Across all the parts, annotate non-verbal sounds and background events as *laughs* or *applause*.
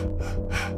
Ha ha ha.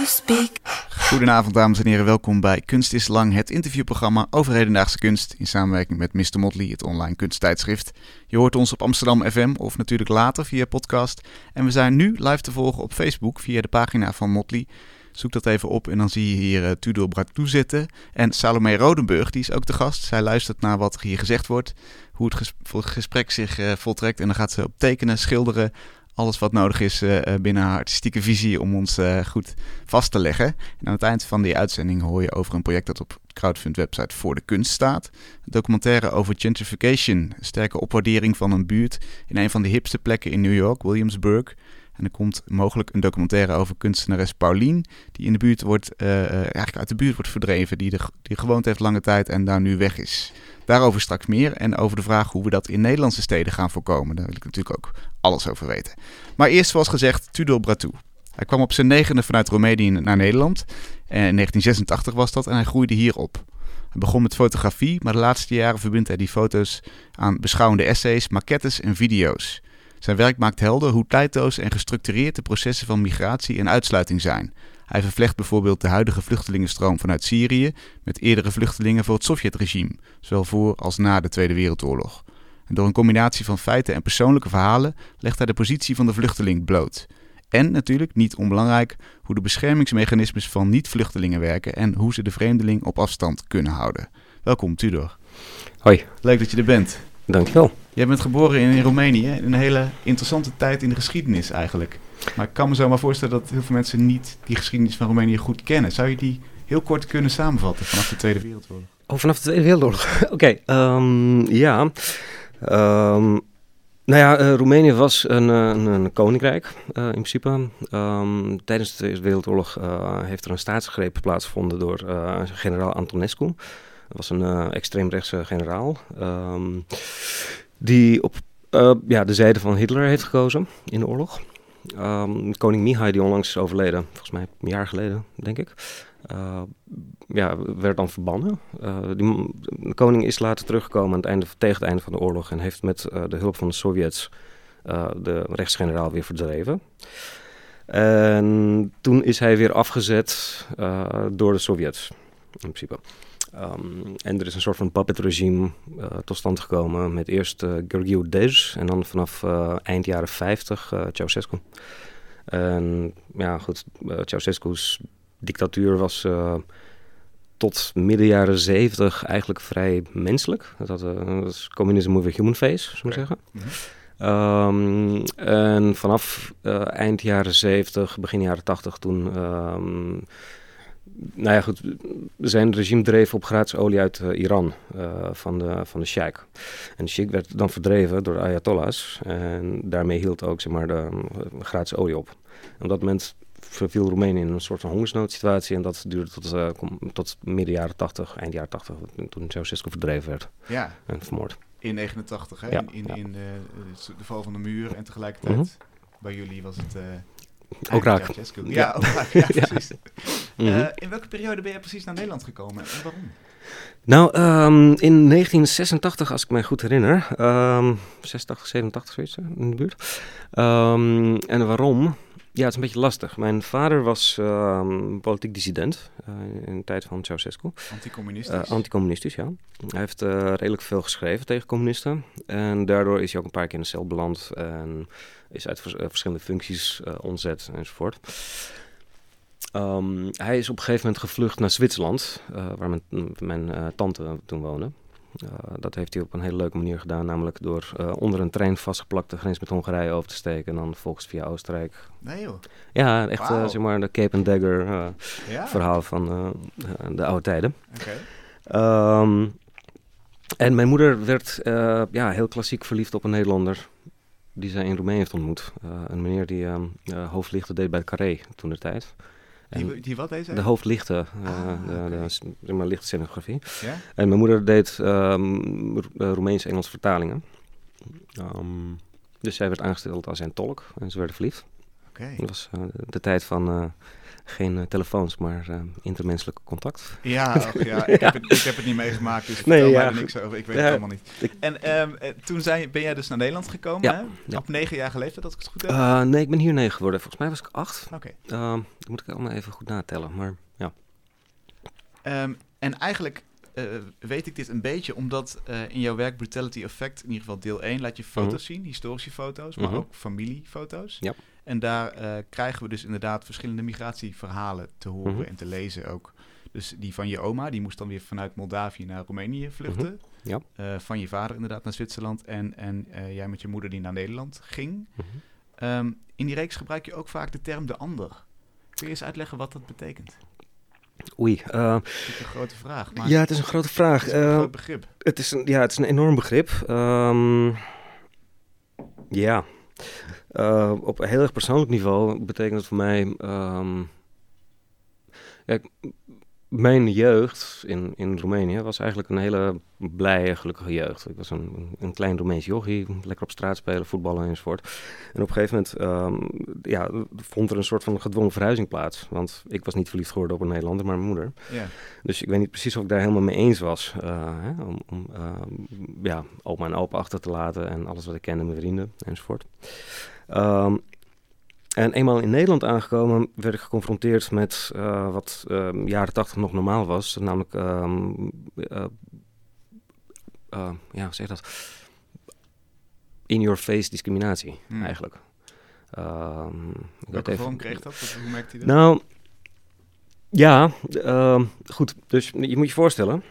Speak. Goedenavond dames en heren, welkom bij Kunst is Lang, het interviewprogramma over hedendaagse kunst in samenwerking met Mr. Motley, het online kunsttijdschrift. Je hoort ons op Amsterdam FM of natuurlijk later via podcast. En we zijn nu live te volgen op Facebook via de pagina van Motley. Zoek dat even op en dan zie je hier uh, Tudor Bratou zitten. En Salome Rodenburg, die is ook de gast. Zij luistert naar wat er hier gezegd wordt, hoe het ges- gesprek zich eh, voltrekt. En dan gaat ze op tekenen, schilderen, alles wat nodig is eh, eh, binnen haar artistieke visie om ons eh, goed vast te leggen. En aan het eind van die uitzending hoor je over een project dat op crowdfund website voor de kunst staat. Een documentaire over gentrification, een sterke opwaardering van een buurt in een van de hipste plekken in New York, Williamsburg. En er komt mogelijk een documentaire over kunstenares Paulien, die in de buurt wordt, eigenlijk uit de buurt wordt verdreven, die, die gewoond heeft lange tijd en daar nu weg is. Daarover straks meer en over de vraag hoe we dat in Nederlandse steden gaan voorkomen. Daar wil ik natuurlijk ook alles over weten. Maar eerst, zoals gezegd, Tudor Bratou. Hij kwam op zijn negende vanuit Roemenië naar Nederland. En in 1986 was dat en hij groeide hier op. Hij begon met fotografie, maar de laatste jaren verbindt hij die foto's aan beschouwende essays, maquettes en video's. Zijn werk maakt helder hoe tijdloos en gestructureerd de processen van migratie en uitsluiting zijn. Hij vervlecht bijvoorbeeld de huidige vluchtelingenstroom vanuit Syrië met eerdere vluchtelingen voor het Sovjetregime, zowel voor als na de Tweede Wereldoorlog. En door een combinatie van feiten en persoonlijke verhalen legt hij de positie van de vluchteling bloot. En natuurlijk, niet onbelangrijk, hoe de beschermingsmechanismes van niet-vluchtelingen werken en hoe ze de vreemdeling op afstand kunnen houden. Welkom, Tudor. Hoi, Leuk dat je er bent. dankjewel. Jij bent geboren in, Roemenië, in een hele interessante tijd in de geschiedenis eigenlijk. Maar ik kan me zo maar voorstellen dat heel veel mensen niet die geschiedenis van Roemenië goed kennen. Zou je die heel kort kunnen samenvatten vanaf de Tweede Wereldoorlog? Oh, vanaf de Tweede Wereldoorlog. *laughs* Oké, ehm, ja. Ehm, nou ja, eh, Roemenië was een, eh, een, koninkrijk eh, in principe. Ehm, tijdens de Tweede Wereldoorlog heeft er een staatsgreep plaatsgevonden door generaal Antonescu. Dat was een extreemrechtse generaal. die op ja, de zijde van Hitler heeft gekozen in de oorlog. Ehm, koning Mihai, die onlangs is overleden, volgens mij een jaar geleden, denk ik. eh, ja, werd dan verbannen. Eh, die, de koning is later teruggekomen aan het einde, tegen het einde van de oorlog en heeft met eh, de hulp van de Sovjets de rechtsgeneraal weer verdreven. En toen is hij weer afgezet door de Sovjets, in principe. Ehm, en er is een soort van puppetregime eh tot stand gekomen met eerst eh Georgiou Dej en dan vanaf eh, eind jaren 50 eh Ceausescu. En ja, goed, eh, Ceausescu's dictatuur was eh, tot midden jaren 70 eigenlijk vrij menselijk. Dat, had, eh, dat is communism with a human face, we Oké. zeggen. Mhm. Ehm, en vanaf eh, eind jaren 70, begin jaren 80, toen. ehm, nou ja, goed. Zijn regime dreef op gratis olie uit eh, Iran eh, van, de, van de sheik. En de sheik werd dan verdreven door de Ayatollahs. En daarmee hield ook zeg maar, de eh, gratis olie op. En op dat moment verviel Roemenië in een soort van hongersnoodsituatie. En dat duurde tot, kom- tot midden jaren 80, eind jaren 80, toen Ceausescu verdreven werd Ja, en vermoord. in 89, hè? Ja, in, in, ja. in de, de val van de muur en tegelijkertijd Mhm. bij jullie was het... Ook raak. Ja. Ja, ook raak. *laughs* Ja, precies. Mhm. Eh, in welke periode ben jij precies naar Nederland gekomen en waarom? Nou, ehm, in 1986, als ik me goed herinner, ehm 86, 87 zoiets eh, in de buurt. Ehm, en waarom? Ja, het is een beetje lastig. Mijn vader was ehm, politiek dissident eh, in de tijd van Ceausescu. Anticommunistisch? Eh, anticommunistisch, ja. Hij heeft eh, redelijk veel geschreven tegen communisten. En daardoor is hij ook een paar keer in de cel beland. En is uit vers- verschillende functies ontzet enzovoort. Ehm, hij is op een gegeven moment gevlucht naar Zwitserland, waar mijn, mijn tante toen woonde. Eh, dat heeft hij op een hele leuke manier gedaan, namelijk door eh, onder een trein vastgeplakt de grens met Hongarije over te steken en dan vervolgens via Oostenrijk. Nee joh. Ja, echt eh, Wauw. zeg maar de Cape and Dagger Ja? verhaal van de oude tijden. Oké. Ehm, en mijn moeder werd ja, heel klassiek verliefd op een Nederlander. die zij in Roemenië heeft ontmoet. Een meneer die hoofdlichten deed bij Carré toen de tijd. Die, die wat deze? De hoofdlichten, eh, Ah, de, zeg maar, lichtscenografie. Ja? En mijn moeder deed ehm, Ro- eh, Roemeens-Engels vertalingen. Ehm, dus zij werd aangesteld als zijn tolk en ze werden verliefd. Oké. Dat was eh, de tijd van geen eh, telefoons, maar eh intermenselijk contact. Ja, *laughs* och, ja, ik, heb het, ik heb het niet meegemaakt, dus Nee, vertel ja, er niks over. Ik weet Ja, het allemaal niet. ik- En ehm, eh, toen zijn, ben jij dus naar Nederland gekomen, Ja, hè? Op negenjarige leeftijd, als ik het goed heb? Nee, ik ben hier negen geworden. Volgens mij was ik acht. Oké. Ehm, dat moet ik allemaal even goed natellen. Maar ja. Ehm, en eigenlijk weet ik dit een beetje omdat in jouw werk Brutality Effect, in ieder geval deel 1, laat je foto's zien, historische foto's, maar Mhm. ook familiefoto's. Ja. En daar eh, krijgen we dus inderdaad verschillende migratieverhalen te horen Mhm. en te lezen ook. Dus die van je oma, die moest dan weer vanuit Moldavië naar Roemenië vluchten. Mhm. Ja. Eh, van je vader inderdaad naar Zwitserland en, en eh, jij met je moeder die naar Nederland ging. Mhm. Ehm, in die reeks gebruik je ook vaak de term de ander. Kun je eens uitleggen wat dat betekent? Oei. Dat is een grote vraag, maar ja, het is een grote vraag. het is een groot begrip. Het is een, ja, het is een enorm begrip. Ehm, ja. Eh, op een heel erg persoonlijk niveau betekent het voor mij. ehm, mijn jeugd in, in Roemenië was eigenlijk een hele blije, gelukkige jeugd. Ik was een, een klein Roemeens jochie, lekker op straat spelen, voetballen enzovoort. En op een gegeven moment ehm, ja, vond er een soort van gedwongen verhuizing plaats. Want ik was niet verliefd geworden op een Nederlander, maar mijn moeder. Ja. Dus ik weet niet precies of ik daar helemaal mee eens was. eh, hè, om om eh, ja, oma en opa achter te laten en alles wat ik kende, mijn vrienden enzovoort. Ehm, en eenmaal in Nederland aangekomen werd ik geconfronteerd met eh, wat ehm, jaren tachtig nog normaal was. Namelijk, eh, eh, ja, hoe zeg dat? In-your-face discriminatie, Hmm. eigenlijk. Weet Welke even- vorm kreeg dat? Hoe merkte je dat? nou, ja, goed. Dus je moet je voorstellen,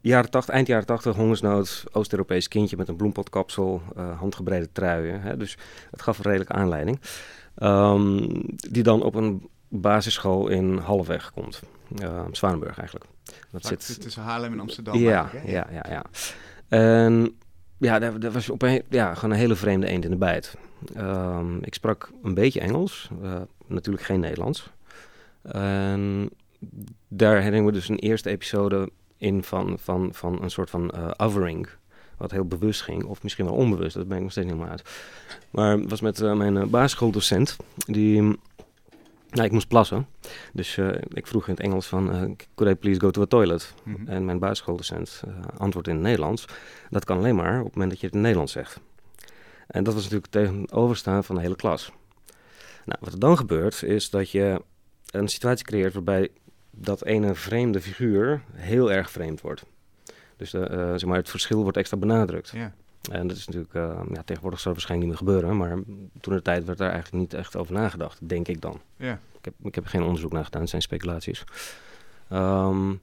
jaren 80, eind jaren 80, hongersnood, Oost-Europees kindje met een bloempotkapsel, eh handgebreide truien. Hè, dus het gaf een redelijke aanleiding. Ehm, die dan op een basisschool in Halfweg komt. Uh, Zwanenburg eigenlijk. Dat zit tussen Haarlem en Amsterdam. ja, hè? ja, ja, ja. En ja, daar, daar was op een, ja, gewoon een hele vreemde eend in de bijt. Ehm, ik sprak een beetje Engels, eh, natuurlijk geen Nederlands. En daar herinneren we dus een eerste episode in van, van, van een soort van eh othering. Wat heel bewust ging, of misschien wel onbewust, dat ben ik nog steeds niet helemaal uit. Maar het was met eh, mijn eh, basisschooldocent, die... Nou, ik moest plassen. Dus ik vroeg in het Engels van, could I please go to a toilet? Mhm. En mijn basisschooldocent uh, antwoordt in het Nederlands. Dat kan alleen maar op het moment dat je het in het Nederlands zegt. En dat was natuurlijk tegenoverstaan van de hele klas. Nou, wat er dan gebeurt, is dat je een situatie creëert waarbij dat ene vreemde figuur heel erg vreemd wordt. Dus de, uh, zeg maar, het verschil wordt extra benadrukt. Ja. En dat is natuurlijk, uh, ja, tegenwoordig zou het waarschijnlijk niet meer gebeuren, maar toen de tijd werd daar eigenlijk niet echt over nagedacht, denk ik dan. Ja. Ik, heb, ik heb er geen onderzoek naar gedaan, het zijn speculaties. Um,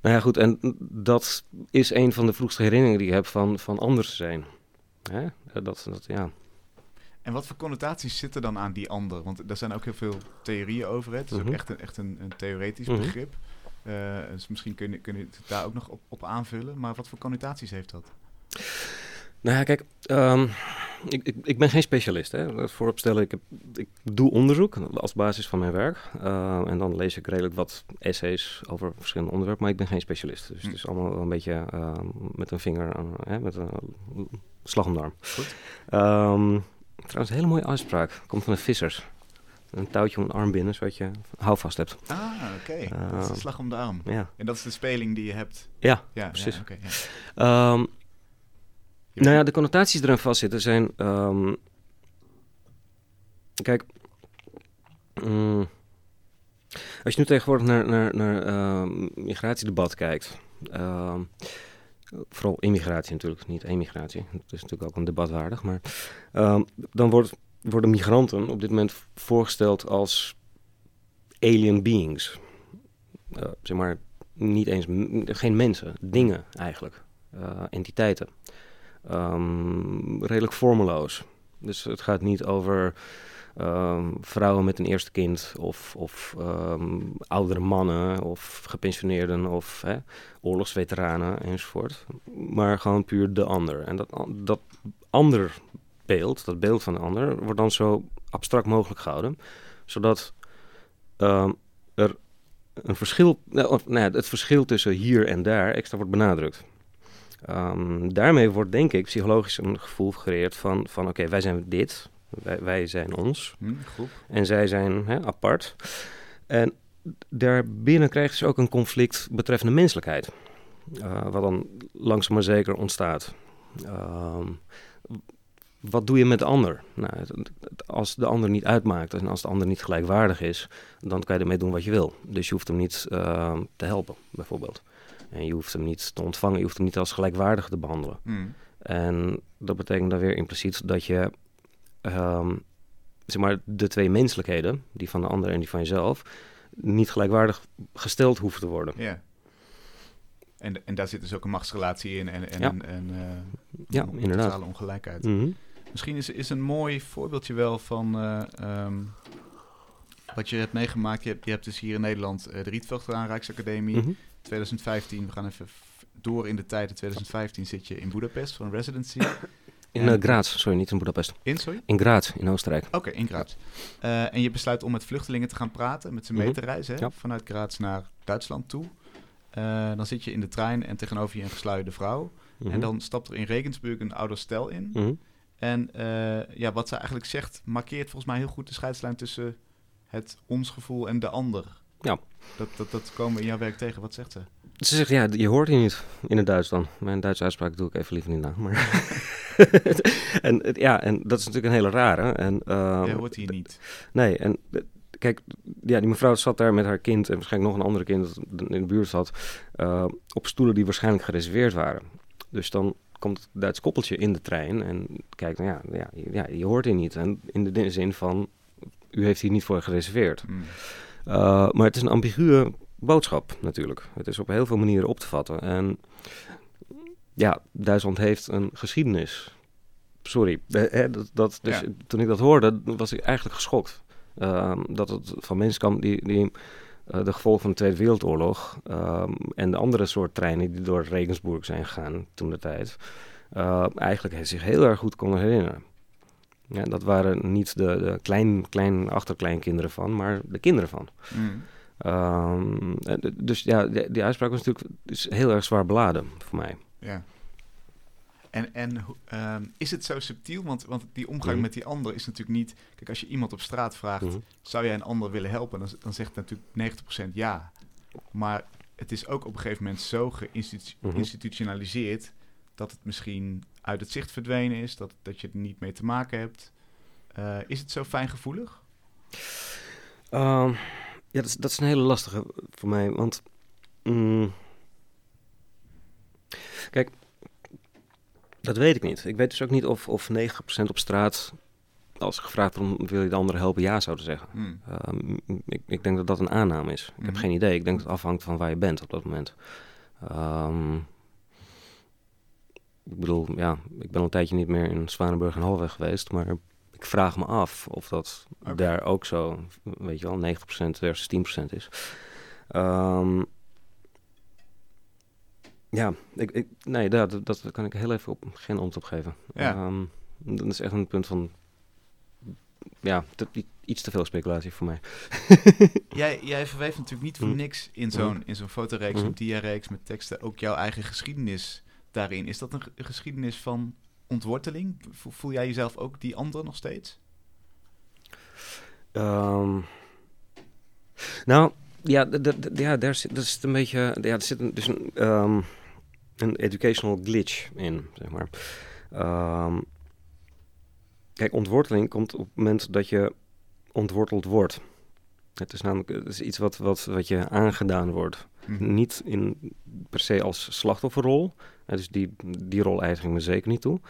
nou ja, goed, en dat is een van de vroegste herinneringen die ik heb van, van anders zijn. Hè? Dat, dat, ja. En wat voor connotaties zitten dan aan die ander? Want daar zijn ook heel veel theorieën over. Hè? Het is Mhm. ook echt een, echt een, een theoretisch Mhm. begrip. Uh, dus misschien kun je, kun je het daar ook nog op, op aanvullen. Maar wat voor connotaties heeft dat? Nou ja, kijk, um, ik, ik, ik, ben geen specialist. Hè. Vooropstellen, ik, heb, ik doe onderzoek als basis van mijn werk. Uh, en dan lees ik redelijk wat essays over verschillende onderwerpen, maar ik ben geen specialist. Dus hm. het is allemaal wel een beetje uh, met een vinger, aan, hè, met een slag om de arm. Goed. Um, trouwens, een hele mooie uitspraak. Komt van de vissers. Een touwtje om een arm binnen, zodat je houvast hebt. Ah, oké. Okay. Uh, dat is de slag om de arm. Ja. En dat is de speling die je hebt. Ja, ja precies. Ja, okay, ja. Um, nou ja, de connotaties eraan vastzitten zijn. Um, kijk. Um, als je nu tegenwoordig naar, naar, naar uh, migratiedebat kijkt. Uh, vooral immigratie natuurlijk, niet emigratie. Dat is natuurlijk ook een debat waardig. Maar uh, dan wordt, worden migranten op dit moment voorgesteld als alien beings. Uh, zeg maar, niet eens, geen mensen, dingen eigenlijk. Uh, entiteiten. Um, redelijk vormeloos. Dus het gaat niet over um, vrouwen met een eerste kind of, of um, oudere mannen of gepensioneerden of hè, oorlogsveteranen enzovoort. Maar gewoon puur de ander. En dat, dat ander beeld, dat beeld van de ander, wordt dan zo abstract mogelijk gehouden. Zodat ehm, er een verschil, nou, of, nou het verschil tussen hier en daar extra wordt benadrukt. Ehm, daarmee wordt denk ik psychologisch een gevoel gecreëerd van, van oké, wij zijn dit, wij, wij zijn ons Hm, groep. en zij zijn hè, apart. En daarbinnen krijgen ze ook een conflict betreffende menselijkheid. Eh, wat dan langzaam maar zeker ontstaat. Ehm, wat doe je met de ander? Nou, als de ander niet uitmaakt en als de ander niet gelijkwaardig is, dan kan je ermee doen wat je wil. Dus je hoeft hem niet ehm, te helpen, bijvoorbeeld. En je hoeft hem niet te ontvangen, je hoeft hem niet als gelijkwaardig te behandelen. Hm. En dat betekent dan weer impliciet dat je ehm, zeg maar, de twee menselijkheden, die van de ander en die van jezelf, niet gelijkwaardig gesteld hoeven te worden. Ja. En, en daar zit dus ook een machtsrelatie in en, en, Ja. en, en, eh, Ja, een inderdaad. totale ongelijkheid. Mhm. Misschien is, is een mooi voorbeeldje wel van eh, ehm, wat je hebt meegemaakt. Je hebt, je hebt dus hier in Nederland eh, de Rietveld Rijksacademie. Mhm. 2015, we gaan even door in de tijd. In 2015 zit je in Boedapest voor een residency. In En- eh, Graz, sorry, niet in Budapest. In, sorry? In Graz, in Oostenrijk. Oké, in Graz. Eh, en je besluit om met vluchtelingen te gaan praten, met ze mee Mhm. te reizen, hè? Ja. vanuit Graz naar Duitsland toe. Eh, dan zit je in de trein en tegenover je een gesluierde vrouw. Mhm. En dan stapt er in Regensburg een ouder stel in. Mhm. En ja, wat ze eigenlijk zegt, markeert volgens mij heel goed de scheidslijn tussen het ons gevoel en de ander. Ja. Dat, dat, dat komen we in jouw werk tegen. Wat zegt ze? Ze zegt, ja, je hoort hier niet in het Duits dan. Mijn Duitse uitspraak doe ik even liever niet na. Maar *laughs* *laughs* en, ja, en dat is natuurlijk een hele rare. En, ehm, Jij hoort hier niet. Nee, en eh, kijk, ja, die mevrouw zat daar met haar kind en waarschijnlijk nog een andere kind dat in de buurt zat, eh, op stoelen die waarschijnlijk gereserveerd waren. Dus dan komt het Duits koppeltje in de trein en kijkt, nou ja, ja, ja, je hoort hier niet. En in de zin van, u heeft hier niet voor gereserveerd. Hmm. Uh, maar het is een ambiguë boodschap natuurlijk. Het is op heel veel manieren op te vatten. En ja, Duitsland heeft een geschiedenis. Sorry, eh, hè, dat, dat, dus Ja. toen ik dat hoorde, was ik eigenlijk geschokt. Ehm, dat het van mensen kwam die, die eh, de gevolgen van de Tweede Wereldoorlog ehm, en de andere soort treinen die door Regensburg zijn gegaan toen de tijd, eh, eigenlijk zich heel erg goed konden herinneren. Ja, dat waren niet de, de klein, klein achterkleinkinderen van, maar de kinderen van. Hmm. Ehm, dus ja, die, die uitspraak was natuurlijk is heel erg zwaar beladen voor mij. Ja. En, en ehm, is het zo subtiel? Want, want die omgang Mhm. met die ander is natuurlijk niet... Kijk, als je iemand op straat vraagt... Mhm. zou jij een ander willen helpen? Dan, dan zegt natuurlijk 90% ja. Maar het is ook op een gegeven moment zo geïnstitutionaliseerd... Mhm. dat het misschien uit het zicht verdwenen is... dat, dat je er niet mee te maken hebt. Eh, is het zo fijngevoelig? Ehm, ja, dat is, dat is een hele lastige voor mij, want... mm, kijk, dat weet ik niet. Ik weet dus ook niet of, of 90% op straat, als gevraagd wordt, wil je de ander helpen, ja zouden zeggen. Hmm. Ehm, ik, ik denk dat dat een aanname is. Ik heb Mhm. geen idee. Ik denk dat het afhangt van waar je bent op dat moment. Ehm, ik bedoel, ja, ik ben al een tijdje niet meer in Zwanenburg en Halweg geweest, maar ik vraag me af of dat daar ook zo, weet je wel, 90% versus 10% is. Ehm, ja, ik, ik, nee, dat, dat, kan ik heel even op, geen antwoord op geven. Ja. Ehm, dat is echt een punt van, ja, te- iets te veel speculatie voor mij. *laughs* Jij, jij verweeft natuurlijk niet voor Mhm. niks in zo'n, Mhm. in zo'n fotoreeks, Mhm. een diareeks met teksten... ook jouw eigen geschiedenis daarin. Is dat een, ge- een geschiedenis van ontworteling? Vo- Voel jij jezelf ook die ander nog steeds? Ehm, nou, ja, ja daar zit, dat is een beetje, ja, er zit een, dus een, ehm, een educational glitch in, zeg maar. Ehm, kijk, ontworteling komt op het moment dat je ontworteld wordt. Het is namelijk het is iets wat, wat, wat je aangedaan wordt. Mhm. Niet in, per se als slachtofferrol. Dus die, die rol eigen ik me zeker niet toe.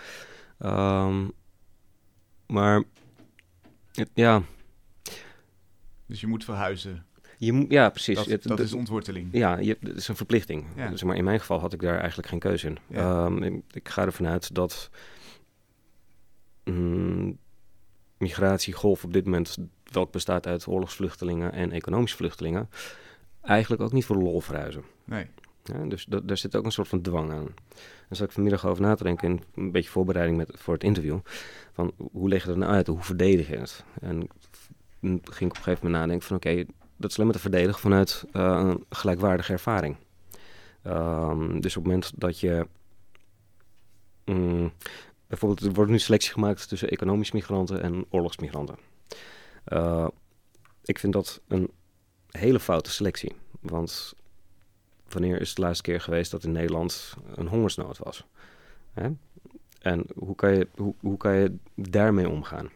Ehm, maar het- ja, Dus je moet verhuizen. Je ja, precies. Dat, Het- dat de- is ontworteling. ja, je, het is een verplichting. Ja. Zeg maar, in mijn geval had ik daar eigenlijk geen keuze in. Ja. Ehm, ik, ik ga ervan uit dat mm, migratiegolf op dit moment, welk bestaat uit oorlogsvluchtelingen en economische vluchtelingen, eigenlijk ook niet voor lol verhuizen. Nee. Ja, dus dat, daar zit ook een soort van dwang aan. Daar zat ik vanmiddag over na te denken, in een beetje voorbereiding met, voor het interview. Van hoe leg je dat nou uit, hoe verdedig je het? En ging ik op een gegeven moment nadenken van oké, dat is maar te verdedigen vanuit eh, een gelijkwaardige ervaring. Ehm, dus op het moment dat je... mm, bijvoorbeeld, er wordt nu selectie gemaakt tussen economische migranten en oorlogsmigranten. Eh, ik vind dat een hele foute selectie. Want wanneer is het de laatste keer geweest dat in Nederland een hongersnood was? Hè? En hoe kan, je, hoe, hoe kan je daarmee omgaan?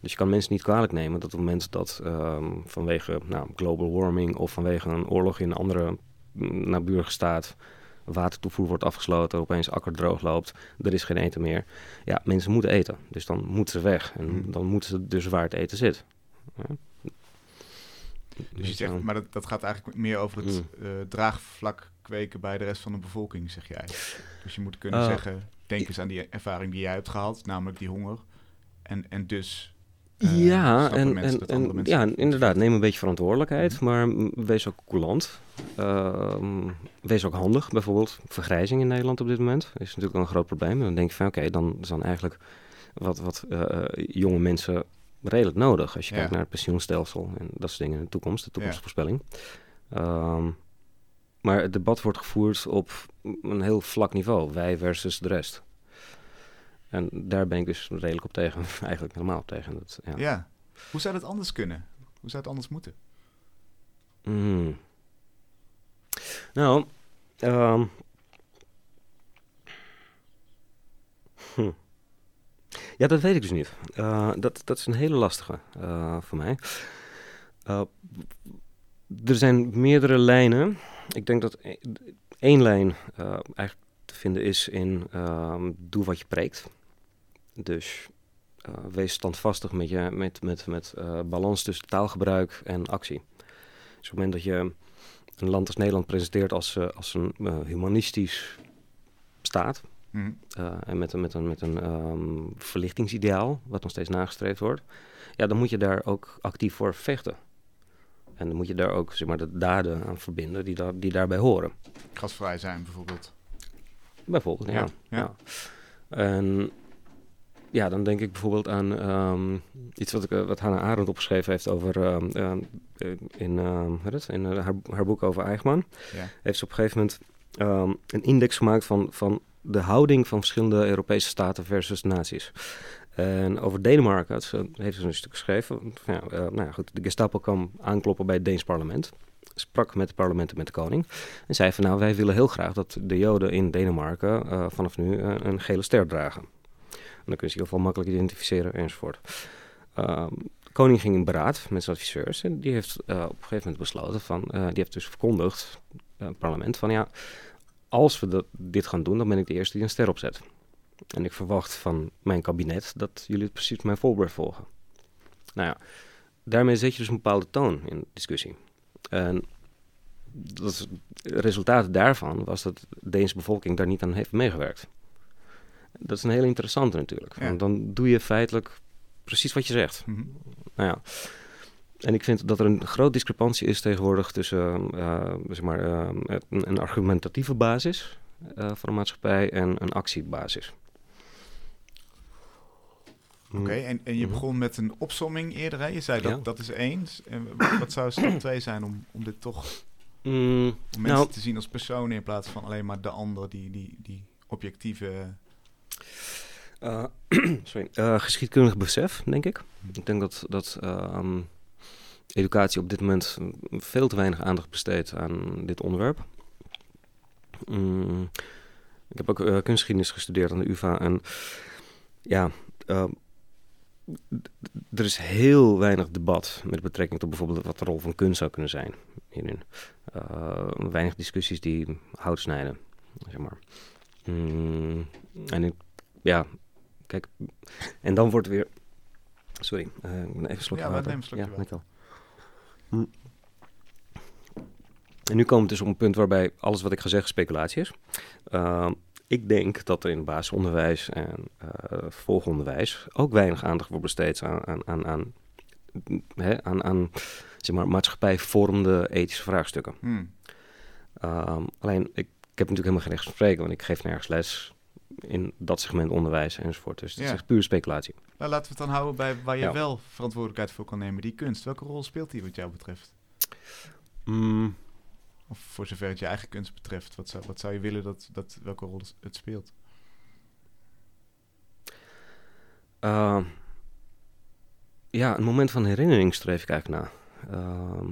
Dus je kan mensen niet kwalijk nemen dat op het moment dat ehm, vanwege nou, global warming of vanwege een oorlog in een andere mm, naburige staat watertoevoer wordt afgesloten, opeens akker droog loopt, er is geen eten meer. Ja, mensen moeten eten, dus dan moeten ze weg en Hmm. dan moeten ze dus waar het eten zit. Ja. Dus je zegt, maar dat, dat gaat eigenlijk meer over het Mm. eh, draagvlak kweken bij de rest van de bevolking, zeg jij. Dus je moet kunnen Eh, zeggen, denk eens aan die ervaring die jij hebt gehad, namelijk die honger. En, en dus ja, snappen en, mensen en, mensen ja, inderdaad. Neem een beetje verantwoordelijkheid, maar wees ook coulant. Ehm, wees ook handig. Bijvoorbeeld vergrijzing in Nederland op dit moment is natuurlijk wel een groot probleem. En dan denk je van oké, dan zijn eigenlijk wat, wat eh, eh, jonge mensen redelijk nodig. Als je Ja. kijkt naar het pensioenstelsel en dat soort dingen in de toekomst, de toekomstvoorspelling. Ehm, maar het debat wordt gevoerd op een heel vlak niveau, wij versus de rest. En daar ben ik dus redelijk op tegen, *laughs* eigenlijk helemaal op tegen. Dat, ja. Ja. Hoe zou dat anders kunnen? Hoe zou het anders moeten? Mm. Nou, ehm, hm. ja, dat weet ik dus niet. Eh, dat, dat is een hele lastige eh, voor mij. Eh, er zijn meerdere lijnen. Ik denk dat e- één lijn eigenlijk te vinden is in ehm, doe wat je preekt. Dus eh, wees standvastig met, je, met, met, met eh, balans tussen taalgebruik en actie. Dus op het moment dat je een land als Nederland presenteert als, eh, als een humanistisch staat, Hm. eh, en met een, met een, met een ehm, verlichtingsideaal, wat nog steeds nagestreefd wordt, ja, dan moet je daar ook actief voor vechten. En dan moet je daar ook zeg maar, de daden aan verbinden die, daar, die daarbij horen. Gasvrij zijn bijvoorbeeld. Bijvoorbeeld, ja. Ja, ja. ja. En ja, dan denk ik bijvoorbeeld aan ehm, iets wat, ik, eh, wat Hannah Arendt opgeschreven heeft over ehm, ehm, eh, in, eh, haar, haar boek over Eichmann. Ja. Heeft ze op een gegeven moment een index gemaakt van, van de houding van verschillende Europese staten versus naties. En over Denemarken had ze, heeft ze een stuk geschreven. Ja, nou ja, goed, de Gestapo kwam aankloppen bij het Deens parlement. Sprak met het parlement en met de koning. En zei van nou, wij willen heel graag dat de Joden in Denemarken vanaf nu een gele ster dragen. Dan kun je ze ieder geval makkelijk identificeren enzovoort. Ehm, de koning ging in beraad met zijn adviseurs en die heeft eh, op een gegeven moment besloten van, eh, die heeft dus verkondigd, eh, het parlement, van ja, als we dat, dit gaan doen, dan ben ik de eerste die een ster opzet. En ik verwacht van mijn kabinet dat jullie precies mijn voorbeeld volgen. Nou ja, daarmee zet je dus een bepaalde toon in de discussie. En het resultaat daarvan was dat de Deense bevolking daar niet aan heeft meegewerkt. Dat is een hele interessante natuurlijk. Ja. Want dan doe je feitelijk precies wat je zegt. Mhm. Nou ja. En ik vind dat er een grote discrepantie is tegenwoordig tussen eh, zeg maar, eh, een, een argumentatieve basis eh, van de maatschappij en een actiebasis. Oké, en, en je Mhm. begon met een opsomming eerder. Hè? Je zei dat Ja. dat is één. En wat zou stap twee zijn om, om dit toch Mm, om mensen nou, te zien als personen in plaats van alleen maar de ander die, die, die objectieve. Eh, *clears throat* sorry, eh, geschiedkundig besef, denk ik. Ik denk dat, dat ehm, educatie op dit moment veel te weinig aandacht besteedt aan dit onderwerp. Mm, ik heb ook eh, kunstgeschiedenis gestudeerd aan de UvA en ja, ehm, er is heel weinig debat met betrekking tot bijvoorbeeld wat de rol van kunst zou kunnen zijn hierin. Weinig discussies die hout snijden, zeg maar. Mm, en ik, ja, kijk, en dan wordt weer. Sorry, eh, ik even slokje Ja, water. slokje ja, dankjewel. Hm. En nu komen we dus op een punt waarbij alles wat ik ga zeggen speculatie is. Ehm, ik denk dat er in basisonderwijs en eh vervolgonderwijs ook weinig aandacht wordt besteed aan, aan, aan, aan, hè, aan, aan zeg maar, maatschappijvormende ethische vraagstukken. Hmm. Ehm, alleen, ik, ik heb natuurlijk helemaal geen recht van spreken, want ik geef nergens les in dat segment onderwijs enzovoort. Dus het Ja. is echt puur speculatie. Nou, laten we het dan houden bij waar je Ja. wel verantwoordelijkheid voor kan nemen. Die kunst. Welke rol speelt die wat jou betreft? Mm, Of voor zover het je eigen kunst betreft. Wat zou, wat zou je willen dat, dat welke rol het speelt? Ehm, ja, een moment van herinnering streef ik eigenlijk na. Ehm,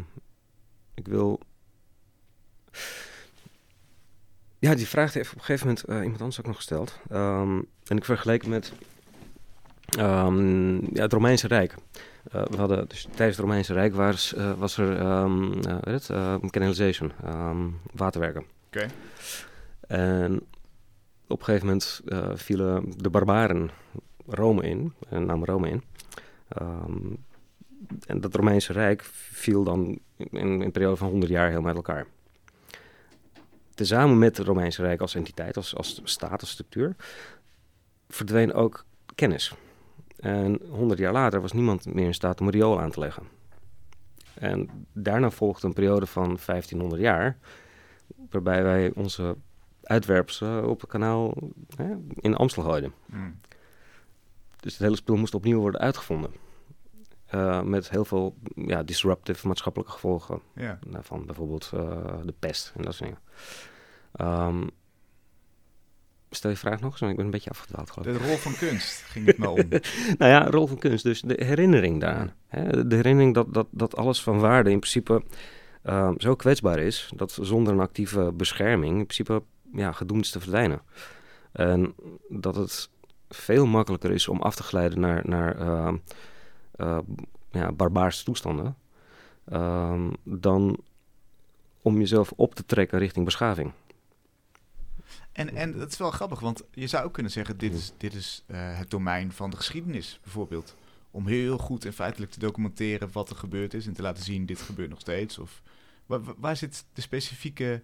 ik wil. Ja, die vraag heeft op een gegeven moment eh, iemand anders ook nog gesteld. Ehm, en ik vergeleek met ehm, ja, het Romeinse Rijk. Eh, we hadden, dus tijdens het Romeinse Rijk was, eh, was er weet het, canalization, ehm, waterwerken. Oké. En op een gegeven moment vielen de barbaren Rome in, en namen Rome in. En dat Romeinse Rijk viel dan in, in een periode van 100 jaar heel met elkaar. Tezamen met het Romeinse Rijk als entiteit, als, als staat, als structuur, verdween ook kennis. En 100 jaar later was niemand meer in staat om een riool aan te leggen. En daarna volgde een periode van 1500 jaar, waarbij wij onze uitwerpselen op het kanaal hè, in Amstel gooiden. Hmm. Dus het hele spul moest opnieuw worden uitgevonden. Eh, met heel veel ja, disruptive maatschappelijke gevolgen. Ja. Nou, van bijvoorbeeld eh, de pest en dat soort dingen. Ehm, stel je vraag nog eens, want ik ben een beetje afgedwaald geloof ik. De rol van kunst ging het me om. *laughs* Nou ja, rol van kunst, dus de herinnering daaraan. Hè? De herinnering dat, dat, dat alles van waarde in principe ehm, zo kwetsbaar is... dat zonder een actieve bescherming in principe ja, gedoemd is te verdwijnen. En dat het veel makkelijker is om af te glijden naar, naar ehm, eh, ja, barbaarse toestanden... ehm, dan om jezelf op te trekken richting beschaving. En, en dat is wel grappig, want je zou ook kunnen zeggen: dit is, dit is eh, het domein van de geschiedenis, bijvoorbeeld. Om heel goed en feitelijk te documenteren wat er gebeurd is en te laten zien: dit gebeurt nog steeds. Of, waar, waar zit de specifieke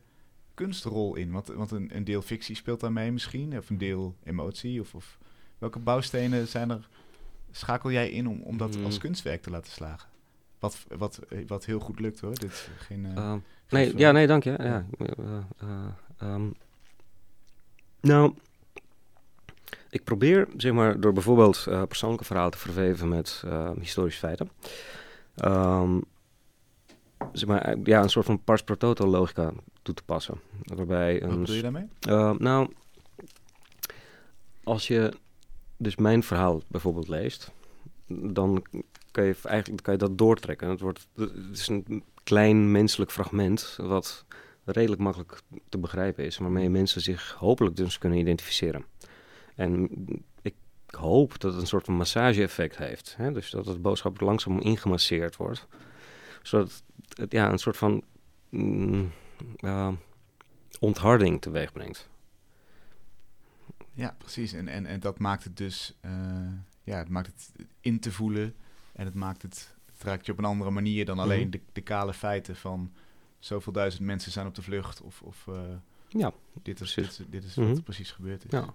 kunstrol in? Want, want een, een deel fictie speelt daarmee misschien, of een deel emotie. Of, of welke bouwstenen zijn er? Schakel jij in om, om dat Hmm. als kunstwerk te laten slagen? Wat, wat, wat heel goed lukt hoor. Dit is geen, eh, Ehm, geen nee, ja, nee, dank je. Ja. eh, eh, ehm, nou, ik probeer, zeg maar, door bijvoorbeeld eh, persoonlijke verhalen te verweven met eh, historische feiten. Ehm, zeg maar, ja, een soort van pars pro toto logica toe te passen. Waarbij Wat een bedoel je daarmee? uh, nou, als je dus mijn verhaal bijvoorbeeld leest, dan kan je eigenlijk kan je dat doortrekken. Het, wordt, het is een klein menselijk fragment wat redelijk makkelijk te begrijpen is, waarmee mensen zich hopelijk dus kunnen identificeren. En ik hoop dat het een soort van massage-effect heeft. Hè? Dus dat het boodschap langzaam ingemasseerd wordt, zodat het ja, een soort van mm, ontharding teweeg brengt. Ja, precies. En, en, en dat maakt het dus, uh, ja, het maakt het in te voelen en het maakt het, het raakt je op een andere manier dan alleen Mhm. de, de kale feiten van zoveel duizend mensen zijn op de vlucht of, of uh, Ja, dit is, dit is Mhm. wat er precies gebeurd is. ja.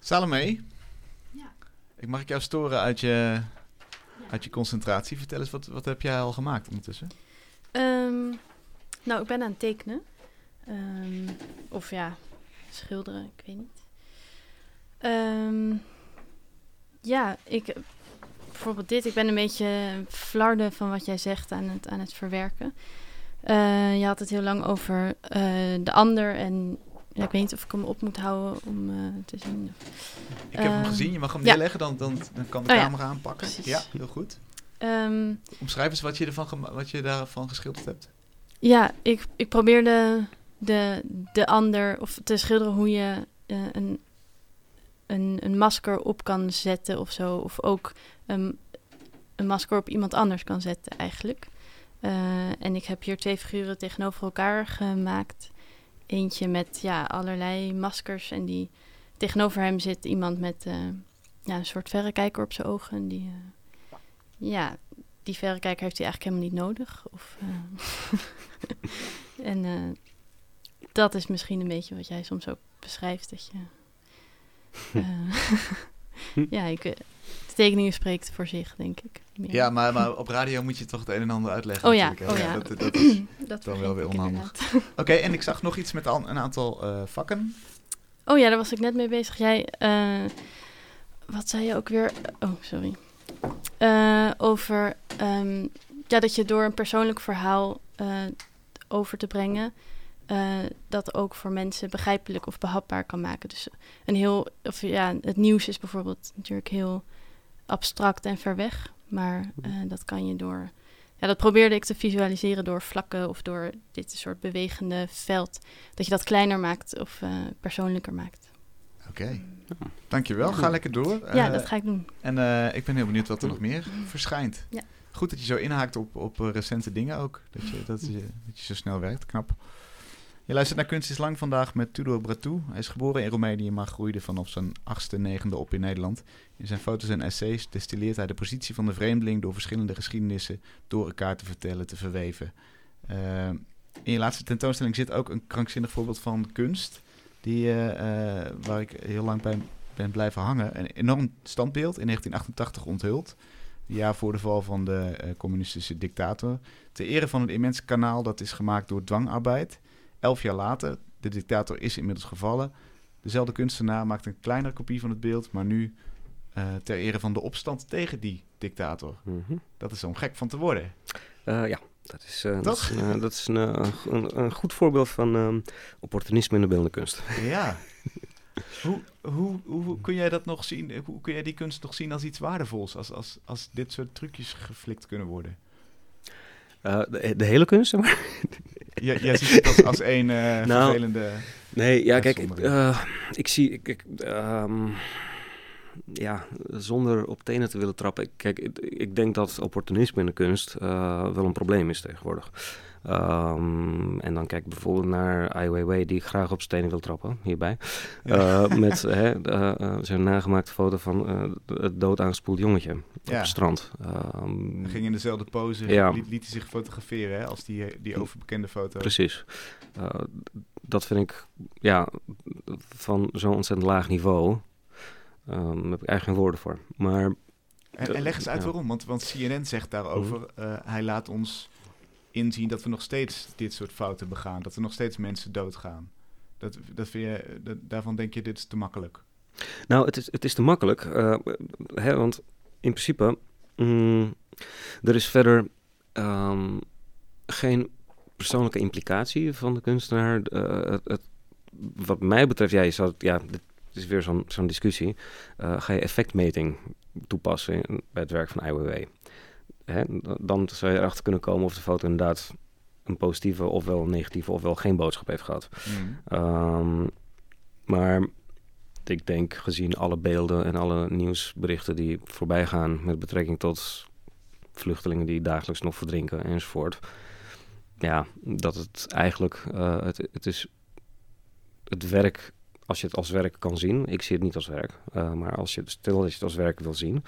Salome, Ja. ik mag ik jou storen uit je, uit je concentratie. Vertel eens, wat, wat heb jij al gemaakt ondertussen? Ehm, nou, ik ben aan het tekenen. Ehm, of ja, schilderen, ik weet niet. Ehm, ja, ik, bijvoorbeeld dit. Ik ben een beetje flarden van wat jij zegt aan het, aan het verwerken. Eh, je had het heel lang over eh, de ander en ja, ik weet niet of ik hem op moet houden om eh, te zien. Ik heb hem Ehm, gezien, je mag hem ja. neerleggen, dan, dan, dan kan de Oh ja, camera aanpakken. precies. Ja, heel goed. Ehm, Omschrijf eens wat je, ervan wat je daarvan geschilderd hebt. Ja, ik, ik probeerde de, de ander of te schilderen hoe je eh, een, een, een masker op kan zetten of zo. Of ook een, een masker op iemand anders kan zetten eigenlijk. Eh, en ik heb hier twee figuren tegenover elkaar gemaakt. Eentje met ja, allerlei maskers en die tegenover hem zit iemand met eh, ja, een soort verrekijker op zijn ogen. En die, ja, die verrekijker heeft hij eigenlijk helemaal niet nodig. Of, *laughs* en dat is misschien een beetje wat jij soms ook beschrijft. Dat je. *laughs* eh, *laughs* ja, ik, eh, de tekeningen spreekt voor zich, denk ik. meer. Ja, maar, maar op radio moet je toch het een en ander uitleggen. Oh ja, oh ja. Dat, dat *clears throat* is... dat dan wel weer onhandig. *laughs* Oké, en ik zag nog iets met al, een aantal eh, vakken. Oh ja, daar was ik net mee bezig. Jij, eh, wat zei je ook weer? Oh, sorry. Eh, over ehm, ja, dat je door een persoonlijk verhaal eh, over te brengen, eh, dat ook voor mensen begrijpelijk of behapbaar kan maken. Dus een heel, of ja, het nieuws is bijvoorbeeld natuurlijk heel abstract en ver weg, maar eh, dat kan je door. Ja, dat probeerde ik te visualiseren door vlakken of door dit soort bewegende veld. Dat je dat kleiner maakt of eh, persoonlijker maakt. Oké, dankjewel. Ga lekker door. Ja, dat ga ik doen. En eh, ik ben heel benieuwd wat er nog meer verschijnt. Ja. Goed dat je zo inhaakt op, op recente dingen ook. Dat je, dat, je, dat je zo snel werkt, knap. Je luistert naar Kunst is Lang vandaag met Tudor Bratou. Hij is geboren in Roemenië, maar groeide vanaf zijn achtste, negende op in Nederland. In zijn foto's en essays destilleert hij de positie van de vreemdeling door verschillende geschiedenissen door elkaar te vertellen, te verweven. Eh, in je laatste tentoonstelling zit ook een krankzinnig voorbeeld van kunst, die, eh, eh, waar ik heel lang bij ben blijven hangen. Een enorm standbeeld in 1988 onthuld. Jaar voor de val van de communistische dictator. Ter ere van een immens kanaal dat is gemaakt door dwangarbeid. Elf jaar later, de dictator is inmiddels gevallen. Dezelfde kunstenaar maakt een kleinere kopie van het beeld, maar nu eh, ter ere van de opstand tegen die dictator. Mhm. Dat is om gek van te worden. Eh, ja, dat is, eh, dat is, dat is een, een, een goed voorbeeld van ehm, opportunisme in de beeldende kunst. Ja. *laughs* hoe, hoe, hoe kun jij dat nog zien? Hoe kun jij die kunst nog zien als iets waardevols? Als, als, als dit soort trucjes geflikt kunnen worden? De, de hele kunst, maar? *laughs* Jij, jij ziet het als, als een eh, Nou, vervelende... Nee, ja, kijk, ik, eh, ik zie, ik, ehm, ja, zonder op tenen te willen trappen. Kijk, ik, ik denk dat opportunisme in de kunst eh, wel een probleem is tegenwoordig. Ehm, en dan kijk ik bijvoorbeeld naar Ai Weiwei, die graag op stenen wil trappen, hierbij. Eh, met *laughs* hè, eh, zijn nagemaakte foto van eh, het dood aangespoeld jongetje op het strand. Ehm, Hij ging in dezelfde pose, Ja. liet, liet hij zich fotograferen hè, als die, die overbekende foto. Precies. Dat vind ik ja, van zo'n ontzettend laag niveau. Ehm daar heb ik eigenlijk geen woorden voor. Maar En, en leg eens uit waarom, want, want CNN zegt daarover, Mhm. hij laat ons inzien dat we nog steeds dit soort fouten begaan, dat er nog steeds mensen doodgaan. Dat, dat vind dat, daarvan denk je, dit is te makkelijk. nou, het is, het is te makkelijk. eh, hè, want in principe, mm, er is verder ehm, geen persoonlijke implicatie van de kunstenaar. Eh, het, wat mij betreft, ja, je zou, ja, dit is weer zo'n zo'n discussie. Eh, ga je effectmeting toepassen bij het werk van IWW? Hè, dan zou je erachter kunnen komen of de foto inderdaad een positieve ofwel een negatieve ofwel geen boodschap heeft gehad. Ehm, maar ik denk gezien alle beelden en alle nieuwsberichten die voorbij gaan met betrekking tot vluchtelingen die dagelijks nog verdrinken enzovoort. Ja, dat het eigenlijk, eh, het, het is het werk, als je het als werk kan zien, ik zie het niet als werk, eh, maar als je, stel dat je het als werk wil zien,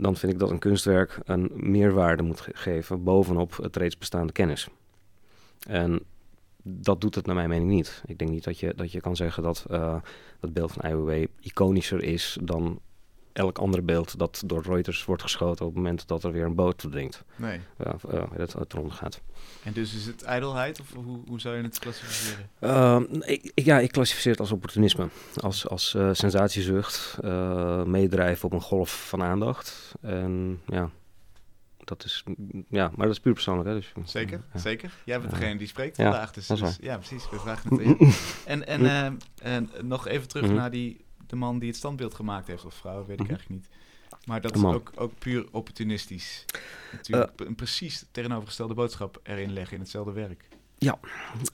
dan vind ik dat een kunstwerk een meerwaarde moet ge- geven bovenop het reeds bestaande kennis. En dat doet het naar mijn mening niet. Ik denk niet dat je, dat je kan zeggen dat uh, het beeld van IWW iconischer is dan elk ander beeld dat door Reuters wordt geschoten op het moment dat er weer een boot verdrinkt. Nee. Uh, uh, het, het rond gaat. En dus is het ijdelheid of hoe, hoe zou je het klassificeren? Uh, ik, ja, ik klassificeer het als opportunisme. Als, als uh, sensatiezucht, uh, meedrijven op een golf van aandacht. En ja, dat is, ja, maar dat is puur persoonlijk. Hè, dus, zeker, ja. zeker. Jij bent degene die spreekt ja, vandaag. Dus, is dus, ja, precies. We vragen het. *laughs* En, en, uh, en nog even terug Mhm. naar die, de man die het standbeeld gemaakt heeft, of vrouw, weet ik Mhm. eigenlijk niet. Maar dat is ook, ook puur opportunistisch. Natuurlijk een precies tegenovergestelde boodschap erin leggen in hetzelfde werk.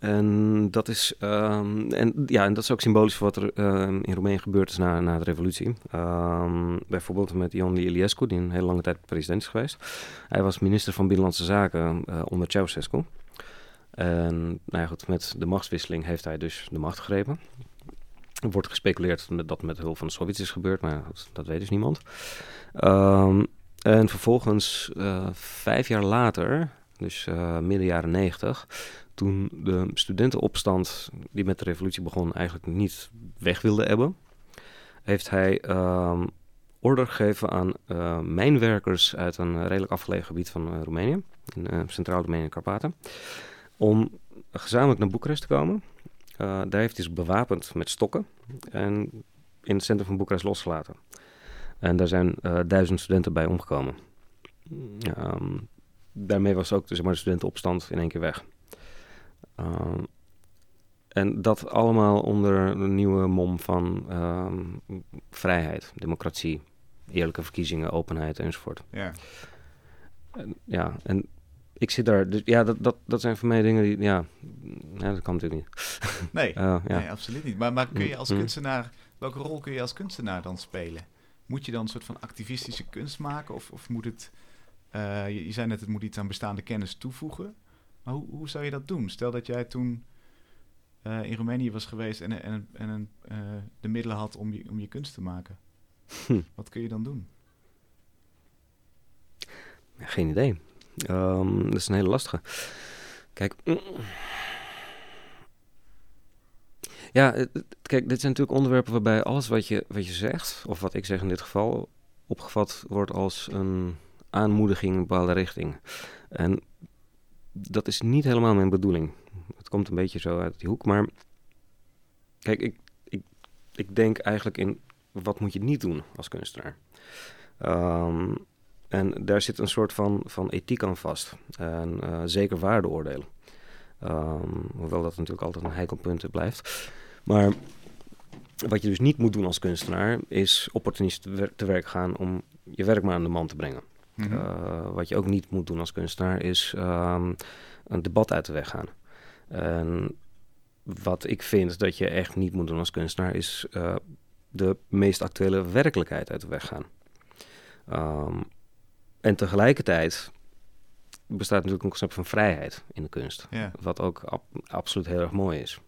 En dat is, um, en, ja, en dat is ook symbolisch voor wat er um, in Roemenië gebeurd is na, na de revolutie. Um, bijvoorbeeld met Ion Iliescu, die een hele lange tijd president is geweest. Hij was minister van Binnenlandse Zaken uh, onder Ceausescu. En nou ja, goed, met de machtswisseling heeft hij dus de macht gegrepen. Er wordt gespeculeerd dat dat met hulp van de Sovjets is gebeurd, maar dat, weet dus niemand. Um, en vervolgens, uh, vijf jaar later, dus uh, midden jaren negentig, toen de studentenopstand die met de revolutie begon eigenlijk niet weg wilde hebben, heeft hij um, order gegeven aan eh, mijnwerkers uit een redelijk afgelegen gebied van eh, Roemenië, in Centraal Roemenië en Karpaten, om gezamenlijk naar Boekarest te komen. Uh, daar heeft hij zich bewapend met stokken en in het centrum van Boekarest losgelaten. En daar zijn uh, duizend studenten bij omgekomen. Um, daarmee was ook zeg maar, de studentenopstand in één keer weg. Um, en dat allemaal onder een nieuwe mom van um, vrijheid, democratie, eerlijke verkiezingen, openheid enzovoort. Ja. En, ja, en ik zit daar, dus ja, dat, dat, dat zijn voor mij dingen die, ja, ja dat kan natuurlijk niet. Nee, uh, *laughs* ja. nee absoluut niet. Maar, maar kun je als kunstenaar, welke rol kun je als kunstenaar dan spelen? Moet je dan een soort van activistische kunst maken? Of, of moet het, uh, je, je zei net, het moet iets aan bestaande kennis toevoegen. Maar hoe, hoe zou je dat doen? Stel dat jij toen uh, in Roemenië was geweest en, en, en uh, de middelen had om je, om je kunst te maken. Hm. Wat kun je dan doen? Geen idee. Um, dat is een hele lastige. Kijk. Ja, kijk, dit zijn natuurlijk onderwerpen waarbij alles wat je, wat je zegt, of wat ik zeg in dit geval, opgevat wordt als een aanmoediging in een bepaalde richting. En dat is niet helemaal mijn bedoeling. Het komt een beetje zo uit die hoek. Maar kijk, ik, ik, ik denk eigenlijk in wat moet je niet doen als kunstenaar. Um, en daar zit een soort van, van ethiek aan vast. En uh, zeker waardeoordelen. Um, hoewel dat natuurlijk altijd een heikel punt blijft. Maar wat je dus niet moet doen als kunstenaar... is opportunistisch te werk gaan om je werk maar aan de man te brengen. Mm -hmm. uh, wat je ook niet moet doen als kunstenaar... is um, een debat uit de weg gaan. En wat ik vind dat je echt niet moet doen als kunstenaar... is uh, de meest actuele werkelijkheid uit de weg gaan. Um, en tegelijkertijd bestaat natuurlijk een concept van vrijheid in de kunst. Ja. Wat ook ab absoluut heel erg mooi is.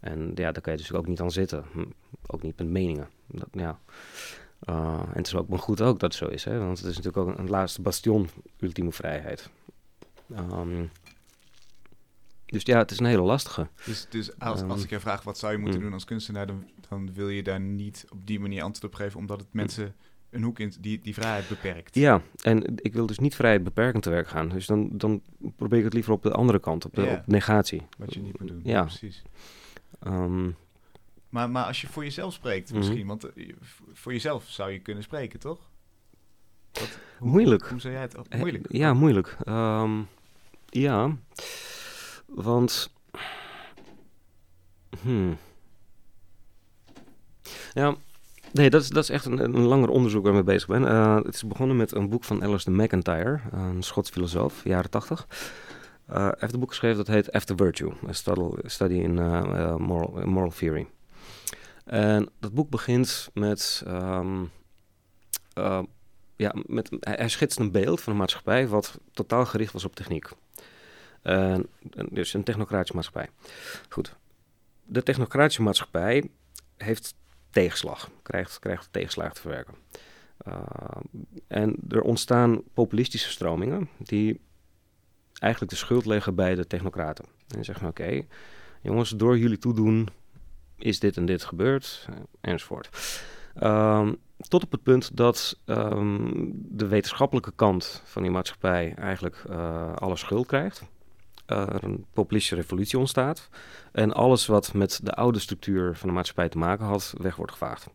En ja, daar kan je dus ook niet aan zitten. Ook niet met meningen. Dat, ja. Uh, en het is ook maar goed ook dat het zo is. Hè? Want het is natuurlijk ook een, laatste bastion ultieme vrijheid. Um, dus ja, het is een hele lastige. Dus, dus als, als ik je vraag wat zou je moeten mm. doen als kunstenaar, dan, dan wil je daar niet op die manier antwoord op geven, omdat het mensen een hoek in die, die vrijheid beperkt. Ja, en ik wil dus niet vrijheid beperkend te werk gaan. Dus dan, dan probeer ik het liever op de andere kant, op, de, Ja. op negatie. Wat je niet moet doen. Ja. precies. Um, Maar, maar als je voor jezelf spreekt Mhm. misschien, want eh, voor jezelf zou je kunnen spreken, toch? Wat, hoe, Moeilijk. Hoe zou jij het... oh, Eh, moeilijk? Ja, moeilijk. Ehm, ja, want. Hmm. Ja, nee, dat is, dat is echt een, een langer onderzoek waar ik mee bezig ben. Eh, het is begonnen met een boek van Alistair McIntyre, een Schots filosoof, jaren tachtig. Eh, hij heeft een boek geschreven dat heet After Virtue, a study, in eh, moral, moral theory. En dat boek begint met ehm, eh, ja, met, hij, schetst een beeld van een maatschappij wat totaal gericht was op techniek. Dus een technocratische maatschappij. Goed. De technocratische maatschappij heeft tegenslag, krijgt, krijgt tegenslagen te verwerken. Uh, en er ontstaan populistische stromingen die eigenlijk de schuld leggen bij de technocraten. En zeggen, oké, jongens, door jullie toedoen is dit en dit gebeurd, eh, enzovoort. Um, tot op het punt dat um, de wetenschappelijke kant van die maatschappij eigenlijk uh, alle schuld krijgt. Uh, er een populistische revolutie ontstaat. En alles wat met de oude structuur van de maatschappij te maken had, weg wordt gevaagd.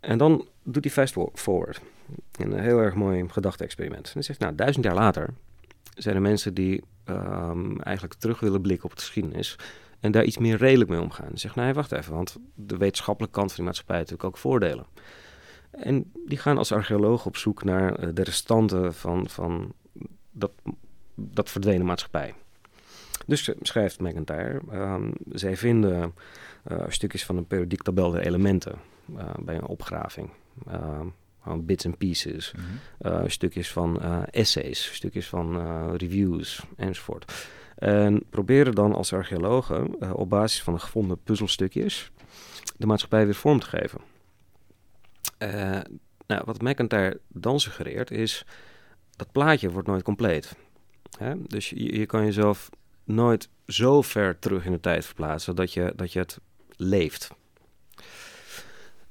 En dan doet hij fast forward. Een heel erg mooi gedachte-experiment. En hij zegt, nou, duizend jaar later zijn er mensen die um, eigenlijk terug willen blikken op de geschiedenis en daar iets meer redelijk mee omgaan. Zeg, nee, wacht even, want de wetenschappelijke kant van die maatschappij heeft natuurlijk ook voordelen. En die gaan als archeologen op zoek naar uh, de restanten van, van dat, dat verdwenen maatschappij. Dus schrijft McIntyre, um, zij vinden uh, stukjes van een periodiek tabel der elementen uh, bij een opgraving. Gewoon bits and pieces, mm -hmm. stukjes van essays, stukjes van reviews enzovoort. En proberen dan als archeologen op basis van de gevonden puzzelstukjes de maatschappij weer vorm te geven. Nou, wat McIntyre dan suggereert is, dat plaatje wordt nooit compleet. Hè? Dus je, je, kan jezelf nooit zo ver terug in de tijd verplaatsen dat je, dat je het leeft.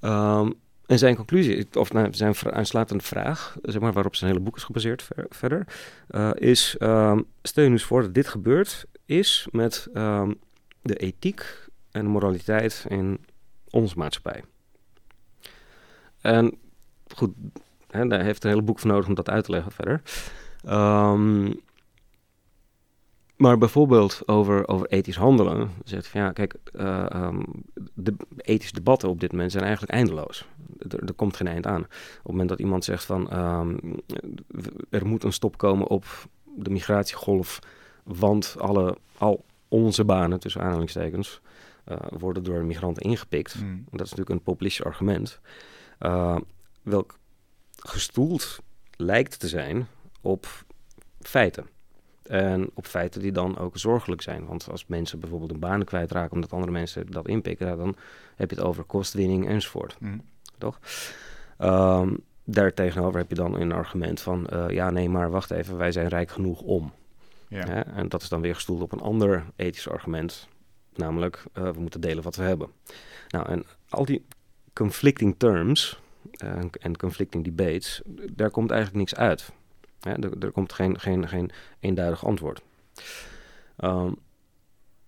Um, en zijn conclusie, of nou, zijn aansluitende vraag, zeg maar, waarop zijn hele boek is gebaseerd ver- verder, eh, is: ehm, stel je nu eens voor dat dit gebeurd is met ehm, de ethiek en de moraliteit in onze maatschappij. En goed, hè, daar heeft een hele boek voor nodig om dat uit te leggen verder. Ehm, maar bijvoorbeeld over, over ethisch handelen. Zegt van ja, kijk, eh, ehm, de ethische debatten op dit moment zijn eigenlijk eindeloos. Er, er komt geen eind aan. Op het moment dat iemand zegt van ehm, er moet een stop komen op de migratiegolf, want alle, al onze banen, tussen aanhalingstekens, eh, worden door migranten ingepikt. Mm. Dat is natuurlijk een populistisch argument. eh, welk gestoeld lijkt te zijn op feiten. En op feiten die dan ook zorgelijk zijn. Want als mensen bijvoorbeeld een baan kwijtraken omdat andere mensen dat inpikken, dan heb je het over kostwinning enzovoort. Mm. Ehm daartegenover heb je dan een argument van, eh, ja nee, maar wacht even, wij zijn rijk genoeg om. Ja. En dat is dan weer gestoeld op een ander ethisch argument. Namelijk, eh, we moeten delen wat we hebben. Nou, en al die conflicting terms eh, en- en conflicting debates, daar komt eigenlijk niks uit. Hè? Er, er komt geen, geen, geen eenduidig antwoord. Ehm,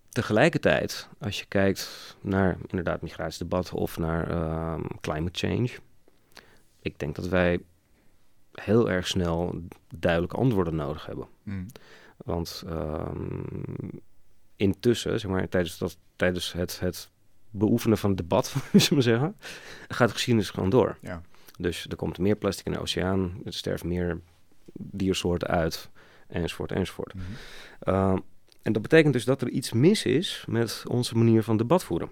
tegelijkertijd, als je kijkt naar inderdaad migratiedebat of naar ehm, climate change, ik denk dat wij heel erg snel duidelijke antwoorden nodig hebben. Mm. Want ehm, intussen, zeg maar, tijdens, dat, tijdens het, het beoefenen van het debat, *laughs* zullen we zeggen, gaat de geschiedenis gewoon door. Ja. Dus er komt meer plastic in de oceaan, er sterven meer diersoorten uit, enzovoort, enzovoort. Mhm. Ehm, en dat betekent dus dat er iets mis is met onze manier van debat voeren.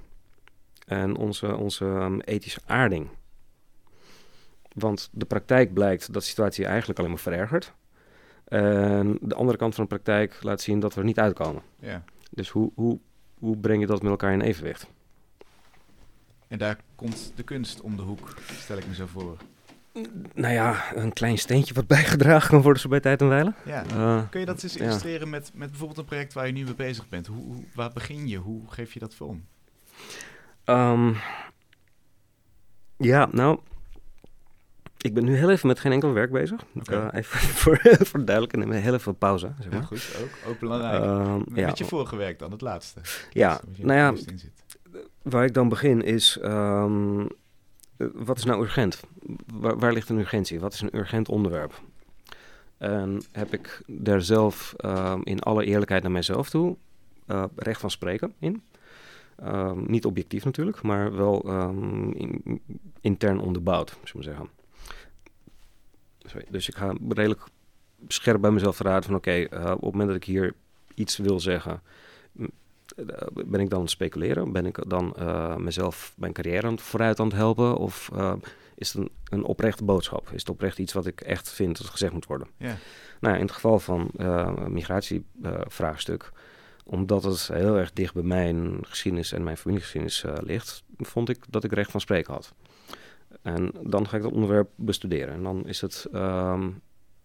En onze, onze ehm, ethische aarding. Want de praktijk blijkt dat de situatie eigenlijk alleen maar verergert. En de andere kant van de praktijk laat zien dat we er niet uitkomen. ja. Dus hoe, hoe, hoe breng je dat met elkaar in evenwicht? En daar komt de kunst om de hoek, stel ik me zo voor. Nou ja, een klein steentje wat *laughs* bijgedragen kan worden zo bij tijd en wijle. Ja. Eh, Kun je dat eens Ja. illustreren met, met bijvoorbeeld een project waar je nu mee bezig bent? Hoe, hoe, waar begin je? Hoe geef je dat vorm? Ehm, ja, nou, ik ben nu heel even met geen enkel werk bezig. Oké. Eh, even *laughs* voor, *laughs* voor duidelijk, en neem heel even pauze. Zeg Ja, maar. goed, ook, ook belangrijk. Ehm, met ja, je vorige werk dan, het laatste. ja, nou ja, waar ik dan begin is, ehm, eh, wat is nou urgent? Waar, ligt een urgentie? Wat is een urgent onderwerp? En heb ik daar zelf ehm, in alle eerlijkheid naar mijzelf toe eh, recht van spreken in? Ehm, niet objectief natuurlijk, maar wel ehm, in- intern onderbouwd, zullen we zeggen. Sorry, dus ik ga redelijk scherp bij mezelf te raden van oké, eh, op het moment dat ik hier iets wil zeggen, eh, ben ik dan aan het speculeren? Ben ik dan eh, mezelf mijn carrière aan het vooruit aan het helpen? Of eh, is het een, een oprechte boodschap? Is het oprecht iets wat ik echt vind dat gezegd moet worden? Ja. Nou, in het geval van eh, migratievraagstuk, omdat het heel erg dicht bij mijn geschiedenis en mijn familiegeschiedenis eh, ligt, vond ik dat ik recht van spreken had. En dan ga ik dat onderwerp bestuderen. En dan is het ehm,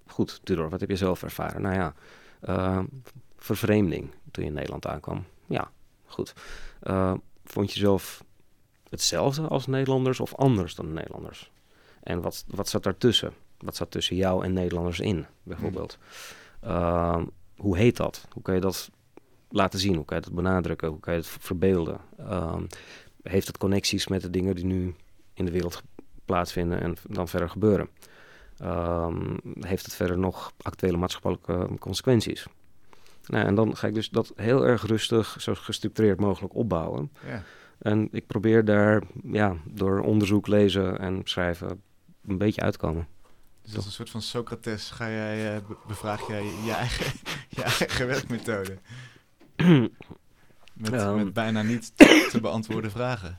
goed, Tudor, wat heb je zelf ervaren? Nou ja, eh, vervreemding toen je in Nederland aankwam. Ja, goed. Eh, vond je zelf hetzelfde als Nederlanders of anders dan Nederlanders? En wat, wat zat daartussen? Wat zat tussen jou en Nederlanders in, bijvoorbeeld? Ehm, hoe heet dat? Hoe kan je dat laten zien? Hoe kan je dat benadrukken? Hoe kan je het verbeelden? Ehm, heeft het connecties met de dingen die nu in de wereld plaatsvinden en dan verder gebeuren? Ehm, heeft het verder nog actuele maatschappelijke consequenties? Nou, en dan ga ik dus dat heel erg rustig, zo gestructureerd mogelijk opbouwen. Ja. En ik probeer daar ja, door onderzoek, lezen en schrijven een beetje uit te komen. Dus als een soort van Socrates ga jij, eh, be- bevraag jij je eigen, *laughs* je eigen werkmethode. Met, Ehm. met bijna niet te beantwoorden vragen.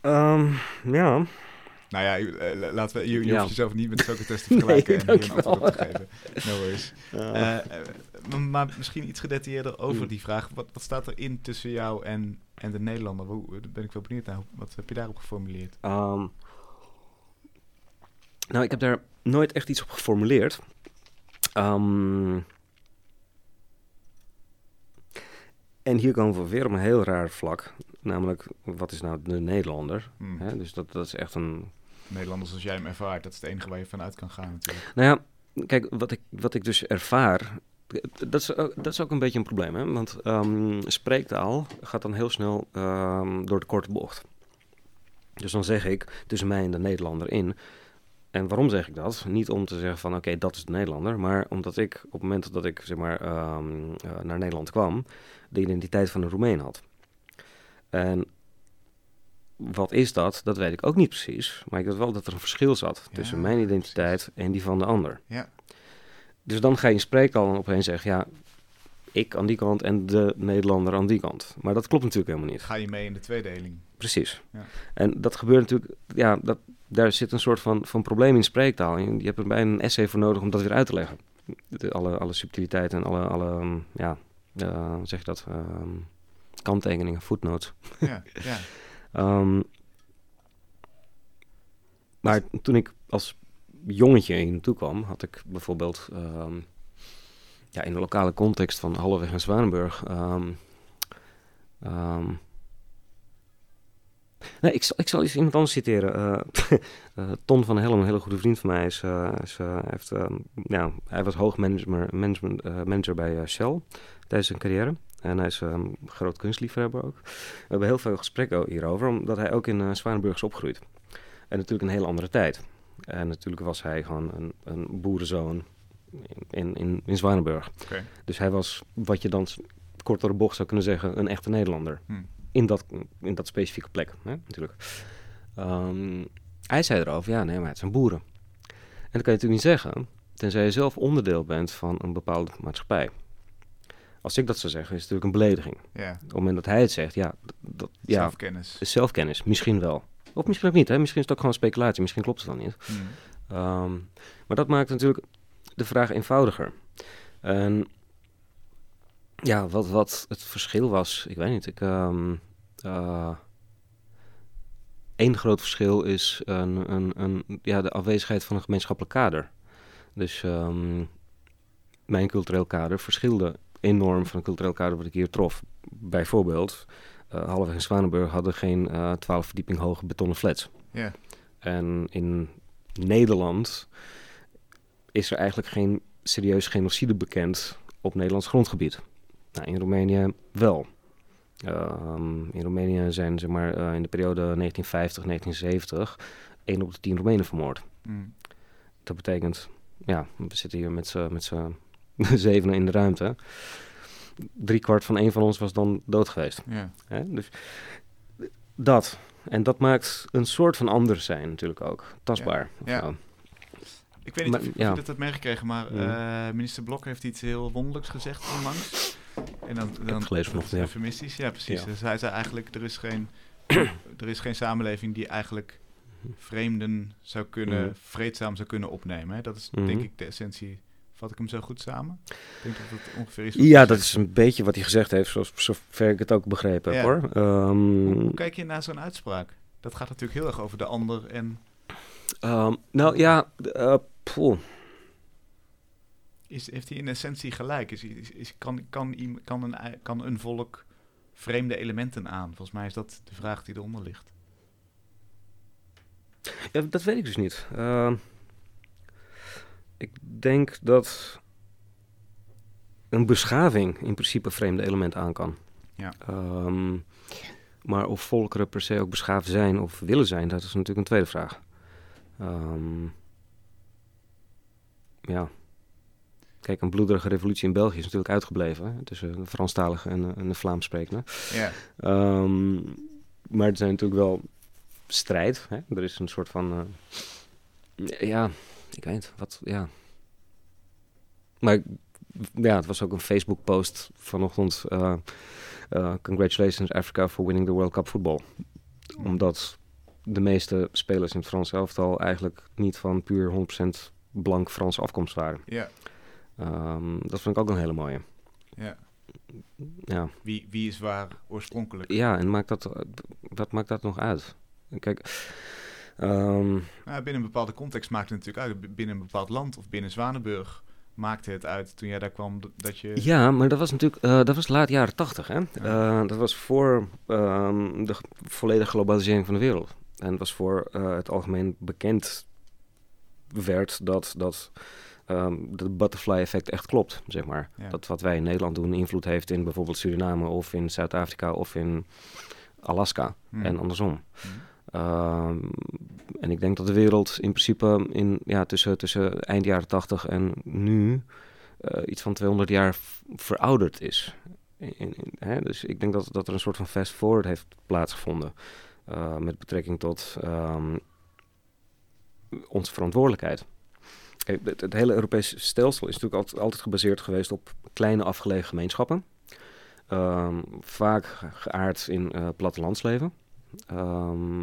Ehm, ja, Nou ja, eh, laten we, je, je Ja. hoeft jezelf niet met Socrates te *laughs* vergelijken Nee, en hier een antwoord op te geven. No worries. uh, Eh, eh, maar, misschien iets gedetailleerder over Mm. die vraag. Wat, wat staat er in tussen jou en, en de Nederlander? Hoe, daar ben ik wel benieuwd naar. Wat heb je daarop geformuleerd? Ehm, nou, ik heb daar nooit echt iets op geformuleerd. Ehm, en hier komen we weer op een heel raar vlak. Namelijk, wat is nou de Nederlander? Hè? Dus dat, dat is echt een Nederlanders als jij hem ervaart, dat is het enige waar je vanuit kan gaan natuurlijk. Nou ja, kijk, wat ik, wat ik dus ervaar, dat is, ook- dat is ook een beetje een probleem. Hè? Want ehm, spreektaal gaat dan heel snel ehm, door de korte bocht. Dus dan zeg ik tussen mij en de Nederlander in. En waarom zeg ik dat? Niet om te zeggen van oké, dat is de Nederlander. Maar omdat ik op het moment dat ik zeg maar, ehm, eh, naar Nederland kwam, de identiteit van een Roemeen had. En wat is dat? Dat weet ik ook niet precies. Maar ik weet wel dat er een verschil zat Ja, tussen mijn identiteit en die van de ander. Ja. Dus dan ga je in spreektaal opeens zeggen, ja, ik aan die kant en de Nederlander aan die kant. Maar dat klopt natuurlijk helemaal niet. Ga je mee in de tweedeling? Precies. Ja. En dat gebeurt natuurlijk, ja, dat, daar zit een soort van, van probleem in spreektaal. En je hebt er bijna een essay voor nodig om dat weer uit te leggen. De, alle, alle subtiliteiten en alle, alle ehm, ja, eh, zeg je dat, Ehm, kanttekeningen, footnotes. Ja, ja. *laughs* Ehm, maar toen ik als jongetje hier naartoe kwam, had ik bijvoorbeeld ehm, ja, in de lokale context van Halleweg en Zwanenburg. ehm, nee, ik zal, ik zal eens iemand anders citeren. Eh, *laughs* Ton van Helm, een hele goede vriend van mij, is, eh, is, heeft, ja, hij was hoogmanager manager bij Shell tijdens zijn carrière. En hij is een groot kunstliefhebber ook. We hebben heel veel gesprekken hierover, omdat hij ook in uh, Zwanenburg is opgegroeid. En natuurlijk een hele andere tijd. En natuurlijk was hij gewoon een, een boerenzoon in, in, in Zwanenburg. Dus hij was, wat je dan kort door de bocht zou kunnen zeggen, een echte Nederlander. Hm. In, dat, in dat specifieke plek, hè, natuurlijk. Ehm, hij zei erover, ja, nee, maar het zijn boeren. En dat kan je natuurlijk niet zeggen, tenzij je zelf onderdeel bent van een bepaalde maatschappij. Als ik dat zou zeggen, is het natuurlijk een belediging. Ja, Op het moment dat hij het zegt, ja, dat, ja zelfkennis. is zelfkennis, misschien wel. Of misschien ook niet, hè? misschien is het ook gewoon speculatie, misschien klopt het dan niet. Hm. Ehm, maar dat maakt natuurlijk de vraag eenvoudiger. En ja, wat, wat het verschil was, ik weet niet. Ik, eh, één groot verschil is een, een, een, ja, de afwezigheid van een gemeenschappelijk kader. Dus ehm, mijn cultureel kader verschilde enorm van een cultureel kader wat ik hier trof. Bijvoorbeeld, eh Halfweg en Zwanenburg hadden geen eh 12 verdieping hoge betonnen flats. En in Nederland is er eigenlijk geen serieus genocide bekend op Nederlands grondgebied. Nou, in Roemenië wel. Ehm, in Roemenië zijn zeg maar, eh, in de periode 1950-1970 één op de tien Roemenen vermoord. hm. Dat betekent, ja, we zitten hier met z'n *laughs* zevenen in de ruimte. Drie kwart van één van ons was dan dood geweest. ja. Hè? Dus dat. En dat maakt een soort van anders zijn natuurlijk ook. Tastbaar. Ja. Ik weet niet Maar- of, ja. je dat hebt meegekregen, maar eh, minister Blok heeft iets heel wonderlijks gezegd onlangs. En dan, dan, het gelezen vanochtend, ja. Eufemistisch, ja precies. Dus hij zei eigenlijk, er is geen, *clears throat* er is geen samenleving die eigenlijk vreemden zou kunnen, Mhm. vreedzaam zou kunnen opnemen. Hè? Dat is Mhm. denk ik de essentie. Vat ik hem zo goed samen? Ik denk dat ongeveer is. Ja, dat is een beetje wat hij gezegd heeft, zoals, zover ik het ook begrepen heb Ja. hoor. Ehm, Hoe, hoe kijk je naar zo'n uitspraak? Dat gaat natuurlijk heel erg over de ander en ehm, nou ja, poeh. is, heeft hij in essentie gelijk? Is, is, is, kan, kan, kan, een, kan een volk vreemde elementen aan? Volgens mij is dat de vraag die eronder ligt. Ja, dat weet ik dus niet. Ehm, ik denk dat een beschaving in principe vreemde elementen aan kan. Ja. Ehm, maar of volkeren per se ook beschaafd zijn of willen zijn, dat is natuurlijk een tweede vraag. Ehm, ja. Kijk, een bloederige revolutie in België is natuurlijk uitgebleven. Hè, tussen de Franstalige en, de- en de Vlaams sprekende. Ja, Ehm, maar er zijn natuurlijk wel strijd. Hè? Er is een soort van. eh, ja, ik weet niet, wat. Ja. Maar ja, het was ook een Facebook-post vanochtend. eh, eh, congratulations Africa for winning the World Cup football. Omdat de meeste spelers in het Franse elftal eigenlijk niet van puur 100% blank Franse afkomst waren. ja, Ehm, dat vond ik ook een hele mooie. ja. Ja. Wie, wie is waar oorspronkelijk? Ja, en maakt dat, wat maakt dat nog uit? Kijk, ehm, Nou, binnen een bepaalde context maakt het natuurlijk uit. Binnen een bepaald land of binnen Zwanenburg maakte het uit toen jij daar kwam dat je... Ja, maar dat was natuurlijk eh, dat was laat jaren tachtig. Hè? Eh, dat was voor ehm, de volledige globalisering van de wereld. En het was voor eh, het algemeen bekend werd dat, dat ehm het butterfly effect echt klopt, zeg maar. Ja. Dat wat wij in Nederland doen invloed heeft in bijvoorbeeld Suriname of in Zuid-Afrika of in Alaska Hmm. en andersom. Hmm. Ehm, en ik denk dat de wereld in principe in, ja, tussen, tussen eind jaren 80 en nu eh, iets van 200 jaar verouderd is. In, hè? Dus ik denk dat, dat er een soort van fast forward heeft plaatsgevonden eh, met betrekking tot ehm, onze verantwoordelijkheid. Het, hele Europese stelsel is natuurlijk altijd, altijd gebaseerd geweest op kleine afgelegen gemeenschappen. Ehm, vaak ge- geaard in eh plattelandsleven. Ehm,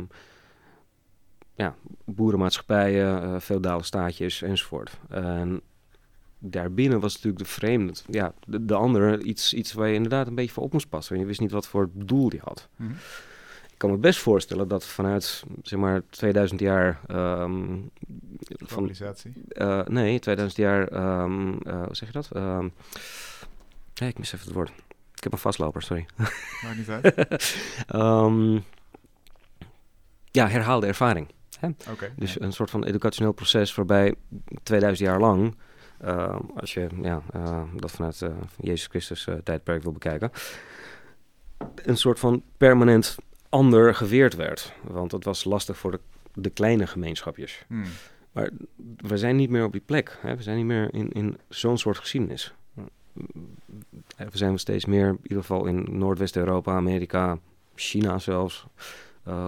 ja, boerenmaatschappijen, eh feodale staatjes enzovoort. En daarbinnen was natuurlijk de vreemde, ja, de, de andere iets, iets waar je inderdaad een beetje voor op moest passen. Want je wist niet wat voor doel die had. Mhm. Ik kan me best voorstellen dat vanuit, zeg maar, 2000 jaar... van, eh, nee, 2000 jaar, ehm, eh, hoe zeg je dat? Nee, ik mis even het woord. Ik heb een vastloper, sorry. Maakt niet uit. *laughs* Ja, herhaalde ervaring. Oké. Dus ja. een soort van educationeel proces waarbij 2000 jaar lang, ehm, als je ja, eh, dat vanuit eh, Jezus Christus eh, tijdperk wil bekijken, een soort van permanent ander geweerd werd. Want het was lastig voor de, de kleine gemeenschapjes. Hmm. Maar we zijn niet meer op die plek. Hè? We zijn niet meer in, in zo'n soort geschiedenis. Eh, We zijn steeds meer, in ieder geval in Noordwest-Europa, Amerika, China zelfs, eh,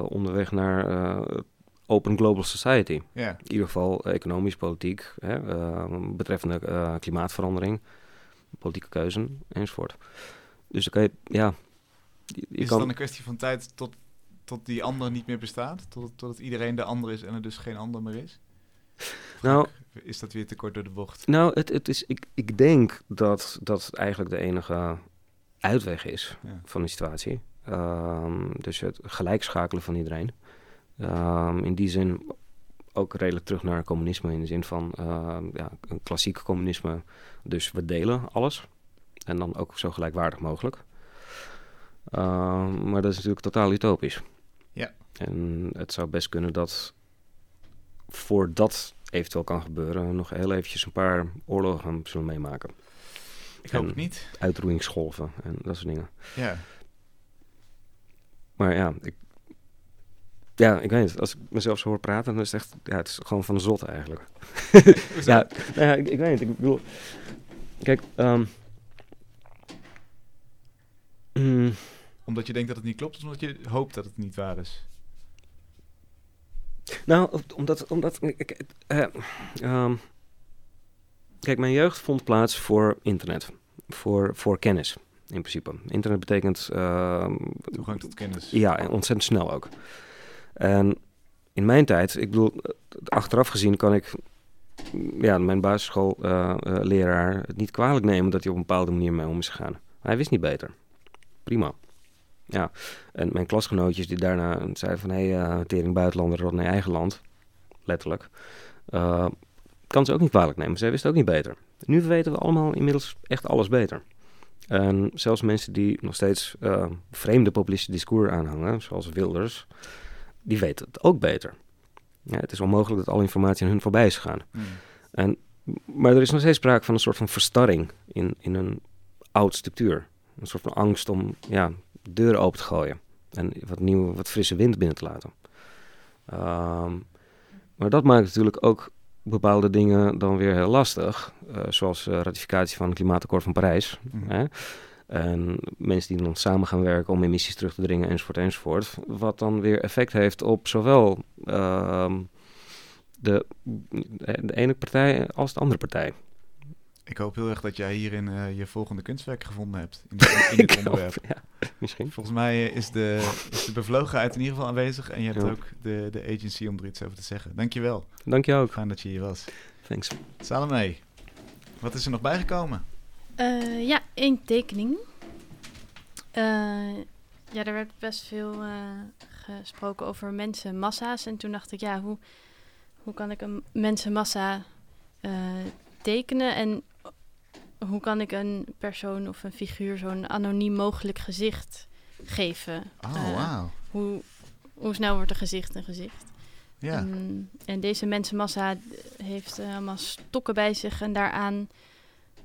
onderweg naar eh, Open Global Society. Ja. In ieder geval eh, economisch, politiek, hè, eh, betreffende eh, klimaatverandering, politieke keuzen enzovoort. Dus je, ja, je, je Is het kan, dan een kwestie van tijd tot, tot die ander niet meer bestaat? Tot, totdat iedereen de ander is en er dus geen ander meer is? nou, Is dat weer te kort door de bocht? Nou, het, het is, ik, ik denk dat dat eigenlijk de enige uitweg is Ja. van de situatie. Ehm, dus het gelijkschakelen van iedereen. Ehm, in die zin ook redelijk terug naar communisme. In de zin van ehm, ja, een klassiek communisme. Dus we delen alles. En dan ook zo gelijkwaardig mogelijk. Maar dat is natuurlijk totaal utopisch. Ja. En het zou best kunnen dat voordat eventueel kan gebeuren, nog heel eventjes een paar oorlogen zullen meemaken. Ik hoop En- het niet. Uitroeiingsgolven en dat soort dingen. Ja. Maar ja, ik, ja, ik weet het. Als ik mezelf zo hoor praten, dan is het echt, ja, het is gewoon van de zot eigenlijk. *laughs* Ja, nou ja ik, ik weet het. Ik bedoel, kijk, ehm, mm, Omdat je denkt dat het niet klopt, of omdat je hoopt dat het niet waar is? nou, omdat, omdat, ik- ik- eh, ehm, kijk, mijn jeugd vond plaats voor internet, voor, voor kennis. In principe. Internet betekent ehm, Toegang tot kennis. Ja, en ontzettend snel ook. En in mijn tijd, ik bedoel, eh, achteraf gezien kan ik mm, ja, mijn basisschoolleraar het niet kwalijk nemen dat hij op een bepaalde manier mee om is gegaan. Hij wist niet beter. Prima. Ja, en mijn klasgenootjes die daarna zeiden van... hé, hey, eh, tering buitenlander, rot naar eigen land. Letterlijk. Eh, kan ze ook niet kwalijk nemen. Zij wisten ook niet beter. Nu weten we allemaal inmiddels echt alles beter. En zelfs mensen die nog steeds eh, vreemde populistische discours aanhangen, zoals Wilders, die weten het ook beter. Ja, het is onmogelijk dat alle informatie aan hun voorbij is gegaan. Hmm. En, maar er is nog steeds sprake van een soort van verstarring in, in een oud structuur. Een soort van angst om ja, deuren open te gooien en wat nieuwe, wat frisse wind binnen te laten. Ehm, maar dat maakt natuurlijk ook bepaalde dingen dan weer heel lastig. eh, zoals eh, ratificatie van het Klimaatakkoord van Parijs. Mhm. Hè? En mensen die dan samen gaan werken om emissies terug te dringen, enzovoort, enzovoort. Wat dan weer effect heeft op zowel ehm, de, de ene partij als de andere partij. Ik hoop heel erg dat jij hierin eh, je volgende kunstwerk gevonden hebt. In, *laughs* dit- in dit Ik hoop- onderwerp. ja, misschien. Volgens mij is de, is de bevlogenheid in ieder geval aanwezig. En je hebt Ja. ook de, de agency om er iets over te zeggen. Dankjewel. Dank je ook. Fijn dat je hier was. Thanks. Salome, wat is er nog bijgekomen? Eh, ja, één tekening. Eh, ja, er werd best veel eh, gesproken over mensenmassa's. En toen dacht ik, ja, hoe, hoe kan ik een mensenmassa eh, tekenen? En hoe kan ik een persoon of een figuur zo'n anoniem mogelijk gezicht geven? Oh, Eh, hoe, hoe snel wordt een gezicht een gezicht? Ja. Ehm, en deze mensenmassa heeft eh, allemaal stokken bij zich en daaraan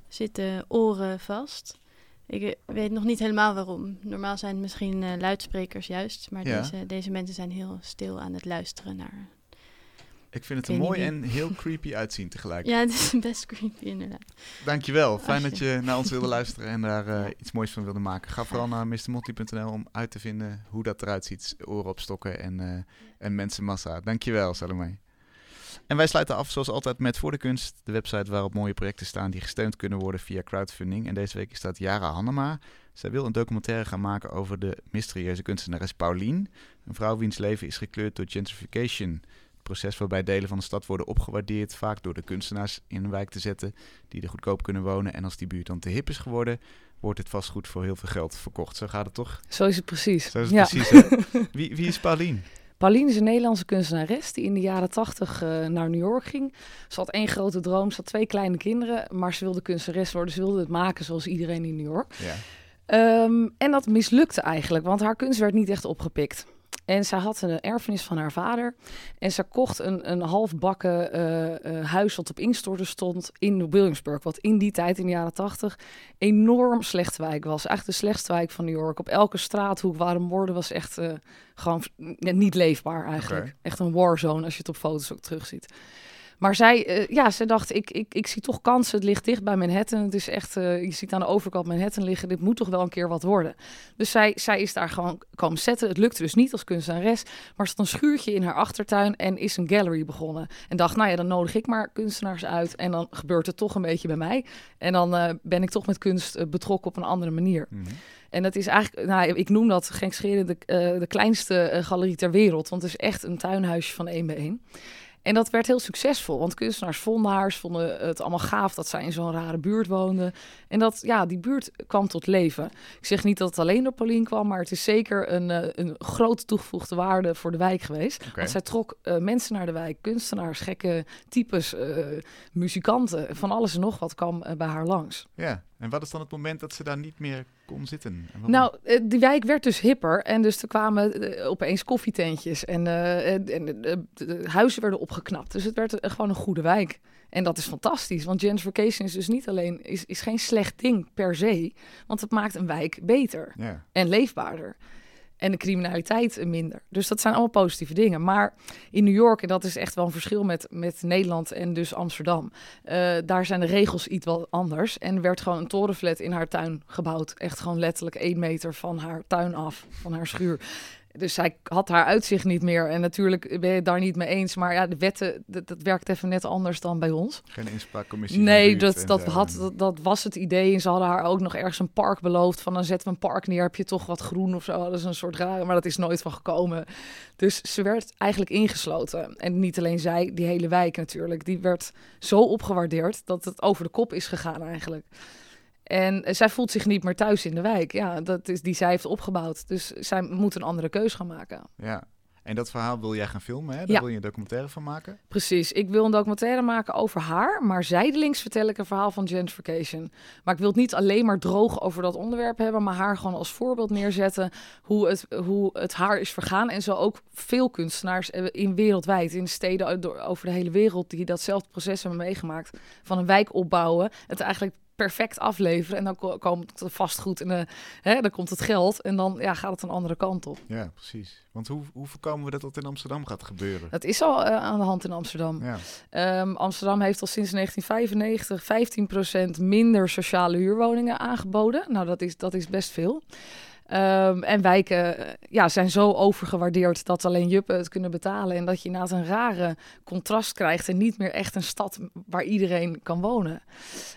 zitten oren vast. Ik eh, weet nog niet helemaal waarom. Normaal zijn het misschien luidsprekers juist, maar Ja. deze, deze mensen zijn heel stil aan het luisteren naar. Ik vind het er mooi en heel creepy uitzien tegelijk. *laughs* Ja, het is *laughs* best creepy inderdaad. Dankjewel. Fijn dat je naar ons wilde *laughs* luisteren en daar eh, iets moois van wilde maken. Ga vooral naar mrmotley.nl om uit te vinden hoe dat eruit ziet. Oren op stokken en, eh en mensenmassa. Dankjewel, Salome. En wij sluiten af zoals altijd met Voor de Kunst, de website waarop mooie projecten staan die gesteund kunnen worden via crowdfunding. En deze week is dat Yara Hannema. Zij wil een documentaire gaan maken over de mysterieuze kunstenares Paulien. Een vrouw wiens leven is gekleurd door gentrification. Proces waarbij delen van de stad worden opgewaardeerd, vaak door de kunstenaars in een wijk te zetten die er goedkoop kunnen wonen. En als die buurt dan te hip is geworden, wordt het vastgoed voor heel veel geld verkocht. Zo gaat het toch? Zo is het precies. Zo is het ja. precies. Hè? *laughs* Wie, wie is Paulien? Pauline is een Nederlandse kunstenares die in de jaren tachtig eh, naar New York ging. Ze had één grote droom, ze had twee kleine kinderen, maar ze wilde kunstenares worden. Ze wilde het maken zoals iedereen in New York. Ja. Ehm, en dat mislukte eigenlijk, want haar kunst werd niet echt opgepikt. En zij had een erfenis van haar vader. En ze kocht een, een halfbakken eh, huis wat op instorten stond in Williamsburg. Wat in die tijd, in de jaren tachtig, enorm slechte wijk was. Eigenlijk de slechtste wijk van New York. Op elke straathoek waar een moorden was echt eh, gewoon niet leefbaar eigenlijk. Echt een warzone als je het op foto's ook terugziet. Maar zij, eh, ja, ze dacht, ik, ik, ik zie toch kansen. Het ligt dicht bij Manhattan. Het is echt, eh, je ziet aan de overkant Manhattan liggen. Dit moet toch wel een keer wat worden. Dus zij, zij is daar gewoon komen zetten. Het lukte dus niet als kunstenares. Maar ze had een schuurtje in haar achtertuin en is een gallery begonnen. En dacht, nou ja, dan nodig ik maar kunstenaars uit. En dan gebeurt het toch een beetje bij mij. En dan eh, ben ik toch met kunst betrokken op een andere manier. Mhm. En dat is eigenlijk, nou, ik noem dat Genk Scheren de, de kleinste galerie ter wereld. Want het is echt een tuinhuisje van één bij één. En dat werd heel succesvol, want kunstenaars vonden haar, ze vonden het allemaal gaaf dat zij in zo'n rare buurt woonde. En dat, ja, die buurt kwam tot leven. Ik zeg niet dat het alleen door Paulien kwam, maar het is zeker een, eh, een grote toegevoegde waarde voor de wijk geweest. Oké. Want zij trok eh, mensen naar de wijk, kunstenaars, gekke types, eh, muzikanten, van alles en nog wat kwam bij haar langs. Ja, en wat is dan het moment dat ze daar niet meer kon zitten? En? Nou, eh, die wijk werd dus hipper en dus er kwamen eh, opeens koffietentjes en, eh, en, huizen werden opgeknapt. Dus het werd gewoon een goede wijk. En dat is fantastisch, want gentrification is dus niet alleen, is, is geen slecht ding per se, want het maakt een wijk beter en leefbaarder. En de criminaliteit minder. Dus dat zijn allemaal positieve dingen. Maar in New York, en dat is echt wel een verschil met, met Nederland en dus Amsterdam. eh, daar zijn de regels iets wat anders. En werd gewoon een torenflat in haar tuin gebouwd. Echt gewoon letterlijk één meter van haar tuin af, van haar schuur. Dus zij had haar uitzicht niet meer. En natuurlijk ben je het daar niet mee eens. Maar ja, de wetten, dat, dat werkt even net anders dan bij ons. geen inspraakcommissie. Nee, dat, dat, had, dat, dat was het idee. En ze hadden haar ook nog ergens een park beloofd. Van dan zetten we een park neer, heb je toch wat groen of zo. Dat is een soort rare, maar dat is nooit van gekomen. Dus ze werd eigenlijk ingesloten. En niet alleen zij, die hele wijk natuurlijk. Die werd zo opgewaardeerd dat het over de kop is gegaan eigenlijk. En eh, zij voelt zich niet meer thuis in de wijk. Ja, dat is die zij heeft opgebouwd. Dus zij moet een andere keus gaan maken. Ja, en dat verhaal wil jij gaan filmen, hè? Daar Ja. wil je een documentaire van maken? Precies. Ik wil een documentaire maken over haar, maar zijdelings vertel ik een verhaal van gentrification. Maar ik wil het niet alleen maar droog over dat onderwerp hebben, maar haar gewoon als voorbeeld neerzetten hoe het, hoe het haar is vergaan. En zo ook veel kunstenaars eh, in wereldwijd, in steden door- over de hele wereld, die datzelfde proces hebben meegemaakt. Van een wijk opbouwen, het eigenlijk perfect afleveren en dan ko- komt het vastgoed en eh, hè, dan komt het geld en dan ja, gaat het een andere kant op. Ja, precies. Want hoe, hoe voorkomen we dat dat in Amsterdam gaat gebeuren? Dat is al eh, aan de hand in Amsterdam. Ja, Ehm, Amsterdam heeft al sinds 1995 15% minder sociale huurwoningen aangeboden. Nou, dat is, dat is best veel. Ehm, en wijken eh, ja, zijn zo overgewaardeerd dat alleen juppen het kunnen betalen. En dat je inderdaad een rare contrast krijgt en niet meer echt een stad waar iedereen kan wonen.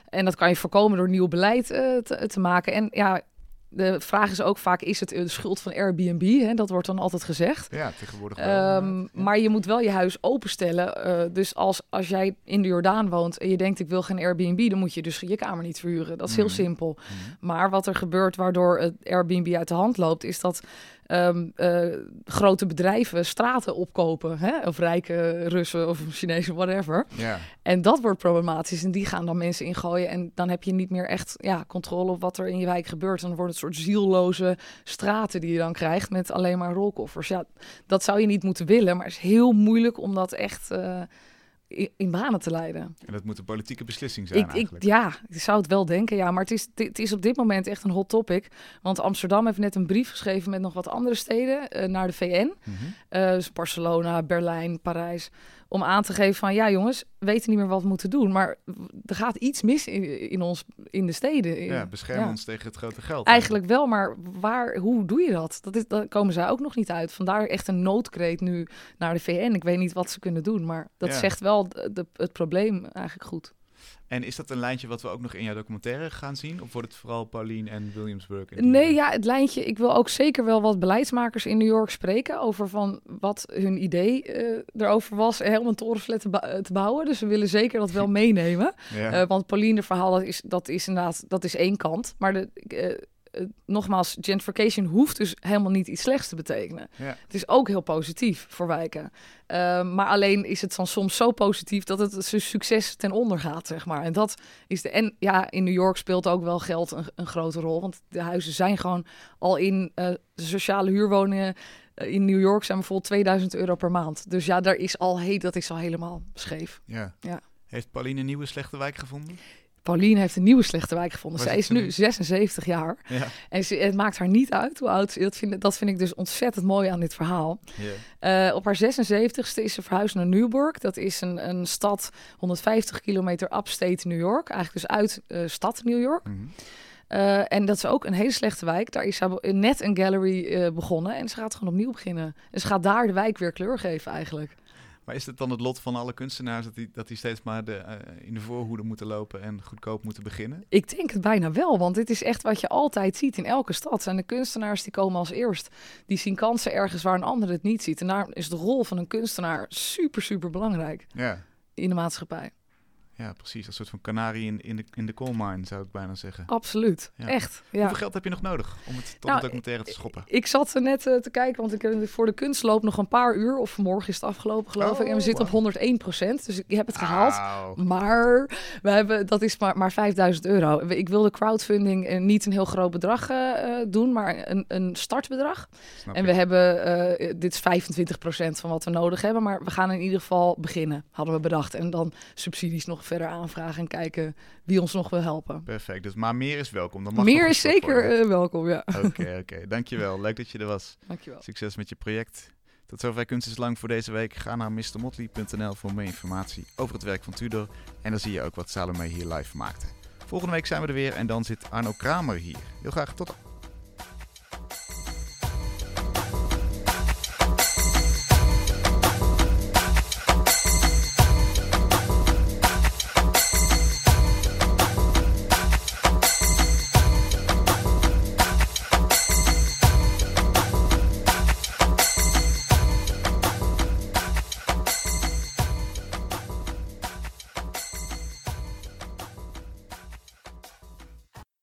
En dat kan je voorkomen door nieuw beleid eh, te, te maken. En ja, de vraag is ook vaak, is het de schuld van Airbnb? Hè? Dat wordt dan altijd gezegd. ja tegenwoordig wel. Ehm. Ja. Maar je moet wel je huis openstellen. eh, dus als, als jij in de Jordaan woont en je denkt ik wil geen Airbnb, dan moet je dus je kamer niet verhuren. Dat is heel Mhm. simpel. Mhm. Maar wat er gebeurt waardoor het Airbnb uit de hand loopt, is dat ehm, eh, grote bedrijven straten opkopen. Hè? Of rijke Russen of Chinezen, whatever. Ja. En dat wordt problematisch. En die gaan dan mensen ingooien. En dan heb je niet meer echt ja, controle op wat er in je wijk gebeurt. En dan wordt het een soort zielloze straten die je dan krijgt met alleen maar rolkoffers. Ja, dat zou je niet moeten willen. Maar het is heel moeilijk om dat echt eh, in, banen te leiden. En dat moet een politieke beslissing zijn Ik, ik, eigenlijk. ja, ik zou het wel denken, ja. Maar het is, het is op dit moment echt een hot topic. Want Amsterdam heeft net een brief geschreven met nog wat andere steden eh, naar de VN. Mhm. Eh, dus Barcelona, Berlijn, Parijs. Om aan te geven van, ja jongens, we weten niet meer wat we moeten doen. Maar er gaat iets mis in, in ons, in de steden. Ja, bescherm Ja. ons tegen het grote geld. Eigenlijk wel, maar waar, hoe doe je dat? dat is, daar komen zij ook nog niet uit. Vandaar echt een noodkreet nu naar de VN. Ik weet niet wat ze kunnen doen, maar dat Ja. zegt wel de, de- het probleem eigenlijk goed. En is dat een lijntje wat we ook nog in jouw documentaire gaan zien? Of wordt het vooral Pauline en Williamsburg? Nee, ja, het lijntje. Ik wil ook zeker wel wat beleidsmakers in New York spreken over van wat hun idee eh, erover was eh, om een torenflat te, bou- te bouwen. Dus we willen zeker dat wel *laughs* meenemen. Ja. Eh, want Pauline verhaal, dat is, dat is inderdaad, dat is één kant. Maar de, eh, eh, nogmaals, gentrification hoeft dus helemaal niet iets slechts te betekenen. Ja. Het is ook heel positief voor wijken. Eh, maar alleen is het dan soms zo positief dat het zijn succes ten onder gaat, zeg maar. En dat is de. En ja, in New York speelt ook wel geld een, een grote rol. Want de huizen zijn gewoon al in eh, de sociale huurwoningen. eh, in New York zijn bijvoorbeeld 2000 euro per maand. Dus ja, daar is al, hey, dat is al helemaal scheef. Ja. Ja. Heeft Pauline een nieuwe slechte wijk gevonden? Pauline heeft een nieuwe slechte wijk gevonden. Zij is nu nu? 76 jaar. Ja. En ze, het maakt haar niet uit hoe oud ze is. Dat vind, dat vind ik dus ontzettend mooi aan dit verhaal. Eh, op haar 76ste is ze verhuisd naar Newburgh. Dat is een, een stad 150 kilometer upstate New York. Eigenlijk dus uit eh, stad New York. Mhm. Eh, en dat is ook een hele slechte wijk. Daar is ze net een gallery begonnen. En ze gaat gewoon opnieuw beginnen. En ze gaat daar de wijk weer kleur geven eigenlijk. Maar is het dan het lot van alle kunstenaars dat die, dat die steeds maar de, eh, in de voorhoede moeten lopen en goedkoop moeten beginnen? Ik denk het bijna wel, want dit is echt wat je altijd ziet in elke stad. Zijn de kunstenaars die komen als eerst. Die zien kansen ergens waar een ander het niet ziet. En daar is de rol van een kunstenaar super, super belangrijk Ja, in de maatschappij. Ja precies. Een soort van kanarie in, in, de, in de coal mine zou ik bijna zeggen. Absoluut, Ja. echt. Ja. Hoeveel geld heb je nog nodig om het tot Nou, een documentaire te schoppen? Ik zat er net eh, te kijken, want ik heb voor de kunstloop nog een paar uur. Of morgen is het afgelopen, geloof ik. En we Oh, zitten op 101 procent. Dus ik heb het gehaald. Maar we hebben, dat is maar, maar 5000 euro. Ik wilde crowdfunding eh, niet een heel groot bedrag eh, doen, maar een, een startbedrag. Snap En ik. we hebben, dit is 25% van wat we nodig hebben, maar we gaan in ieder geval beginnen, hadden we bedacht. En dan subsidies nog verder aanvragen en kijken wie ons nog wil helpen. Perfect. Dus, maar meer is welkom. Dan mag Meer is zeker eh, welkom, ja. Oké, oké. Dankjewel. Leuk dat je er was. Dankjewel. Succes met je project. Tot zover Kunst is Lang voor deze week. Ga naar mrmotley.nl voor meer informatie over het werk van Tudor. En dan zie je ook wat Salome hier live maakte. Volgende week zijn we er weer en dan zit Arno Kramer hier. Heel graag tot.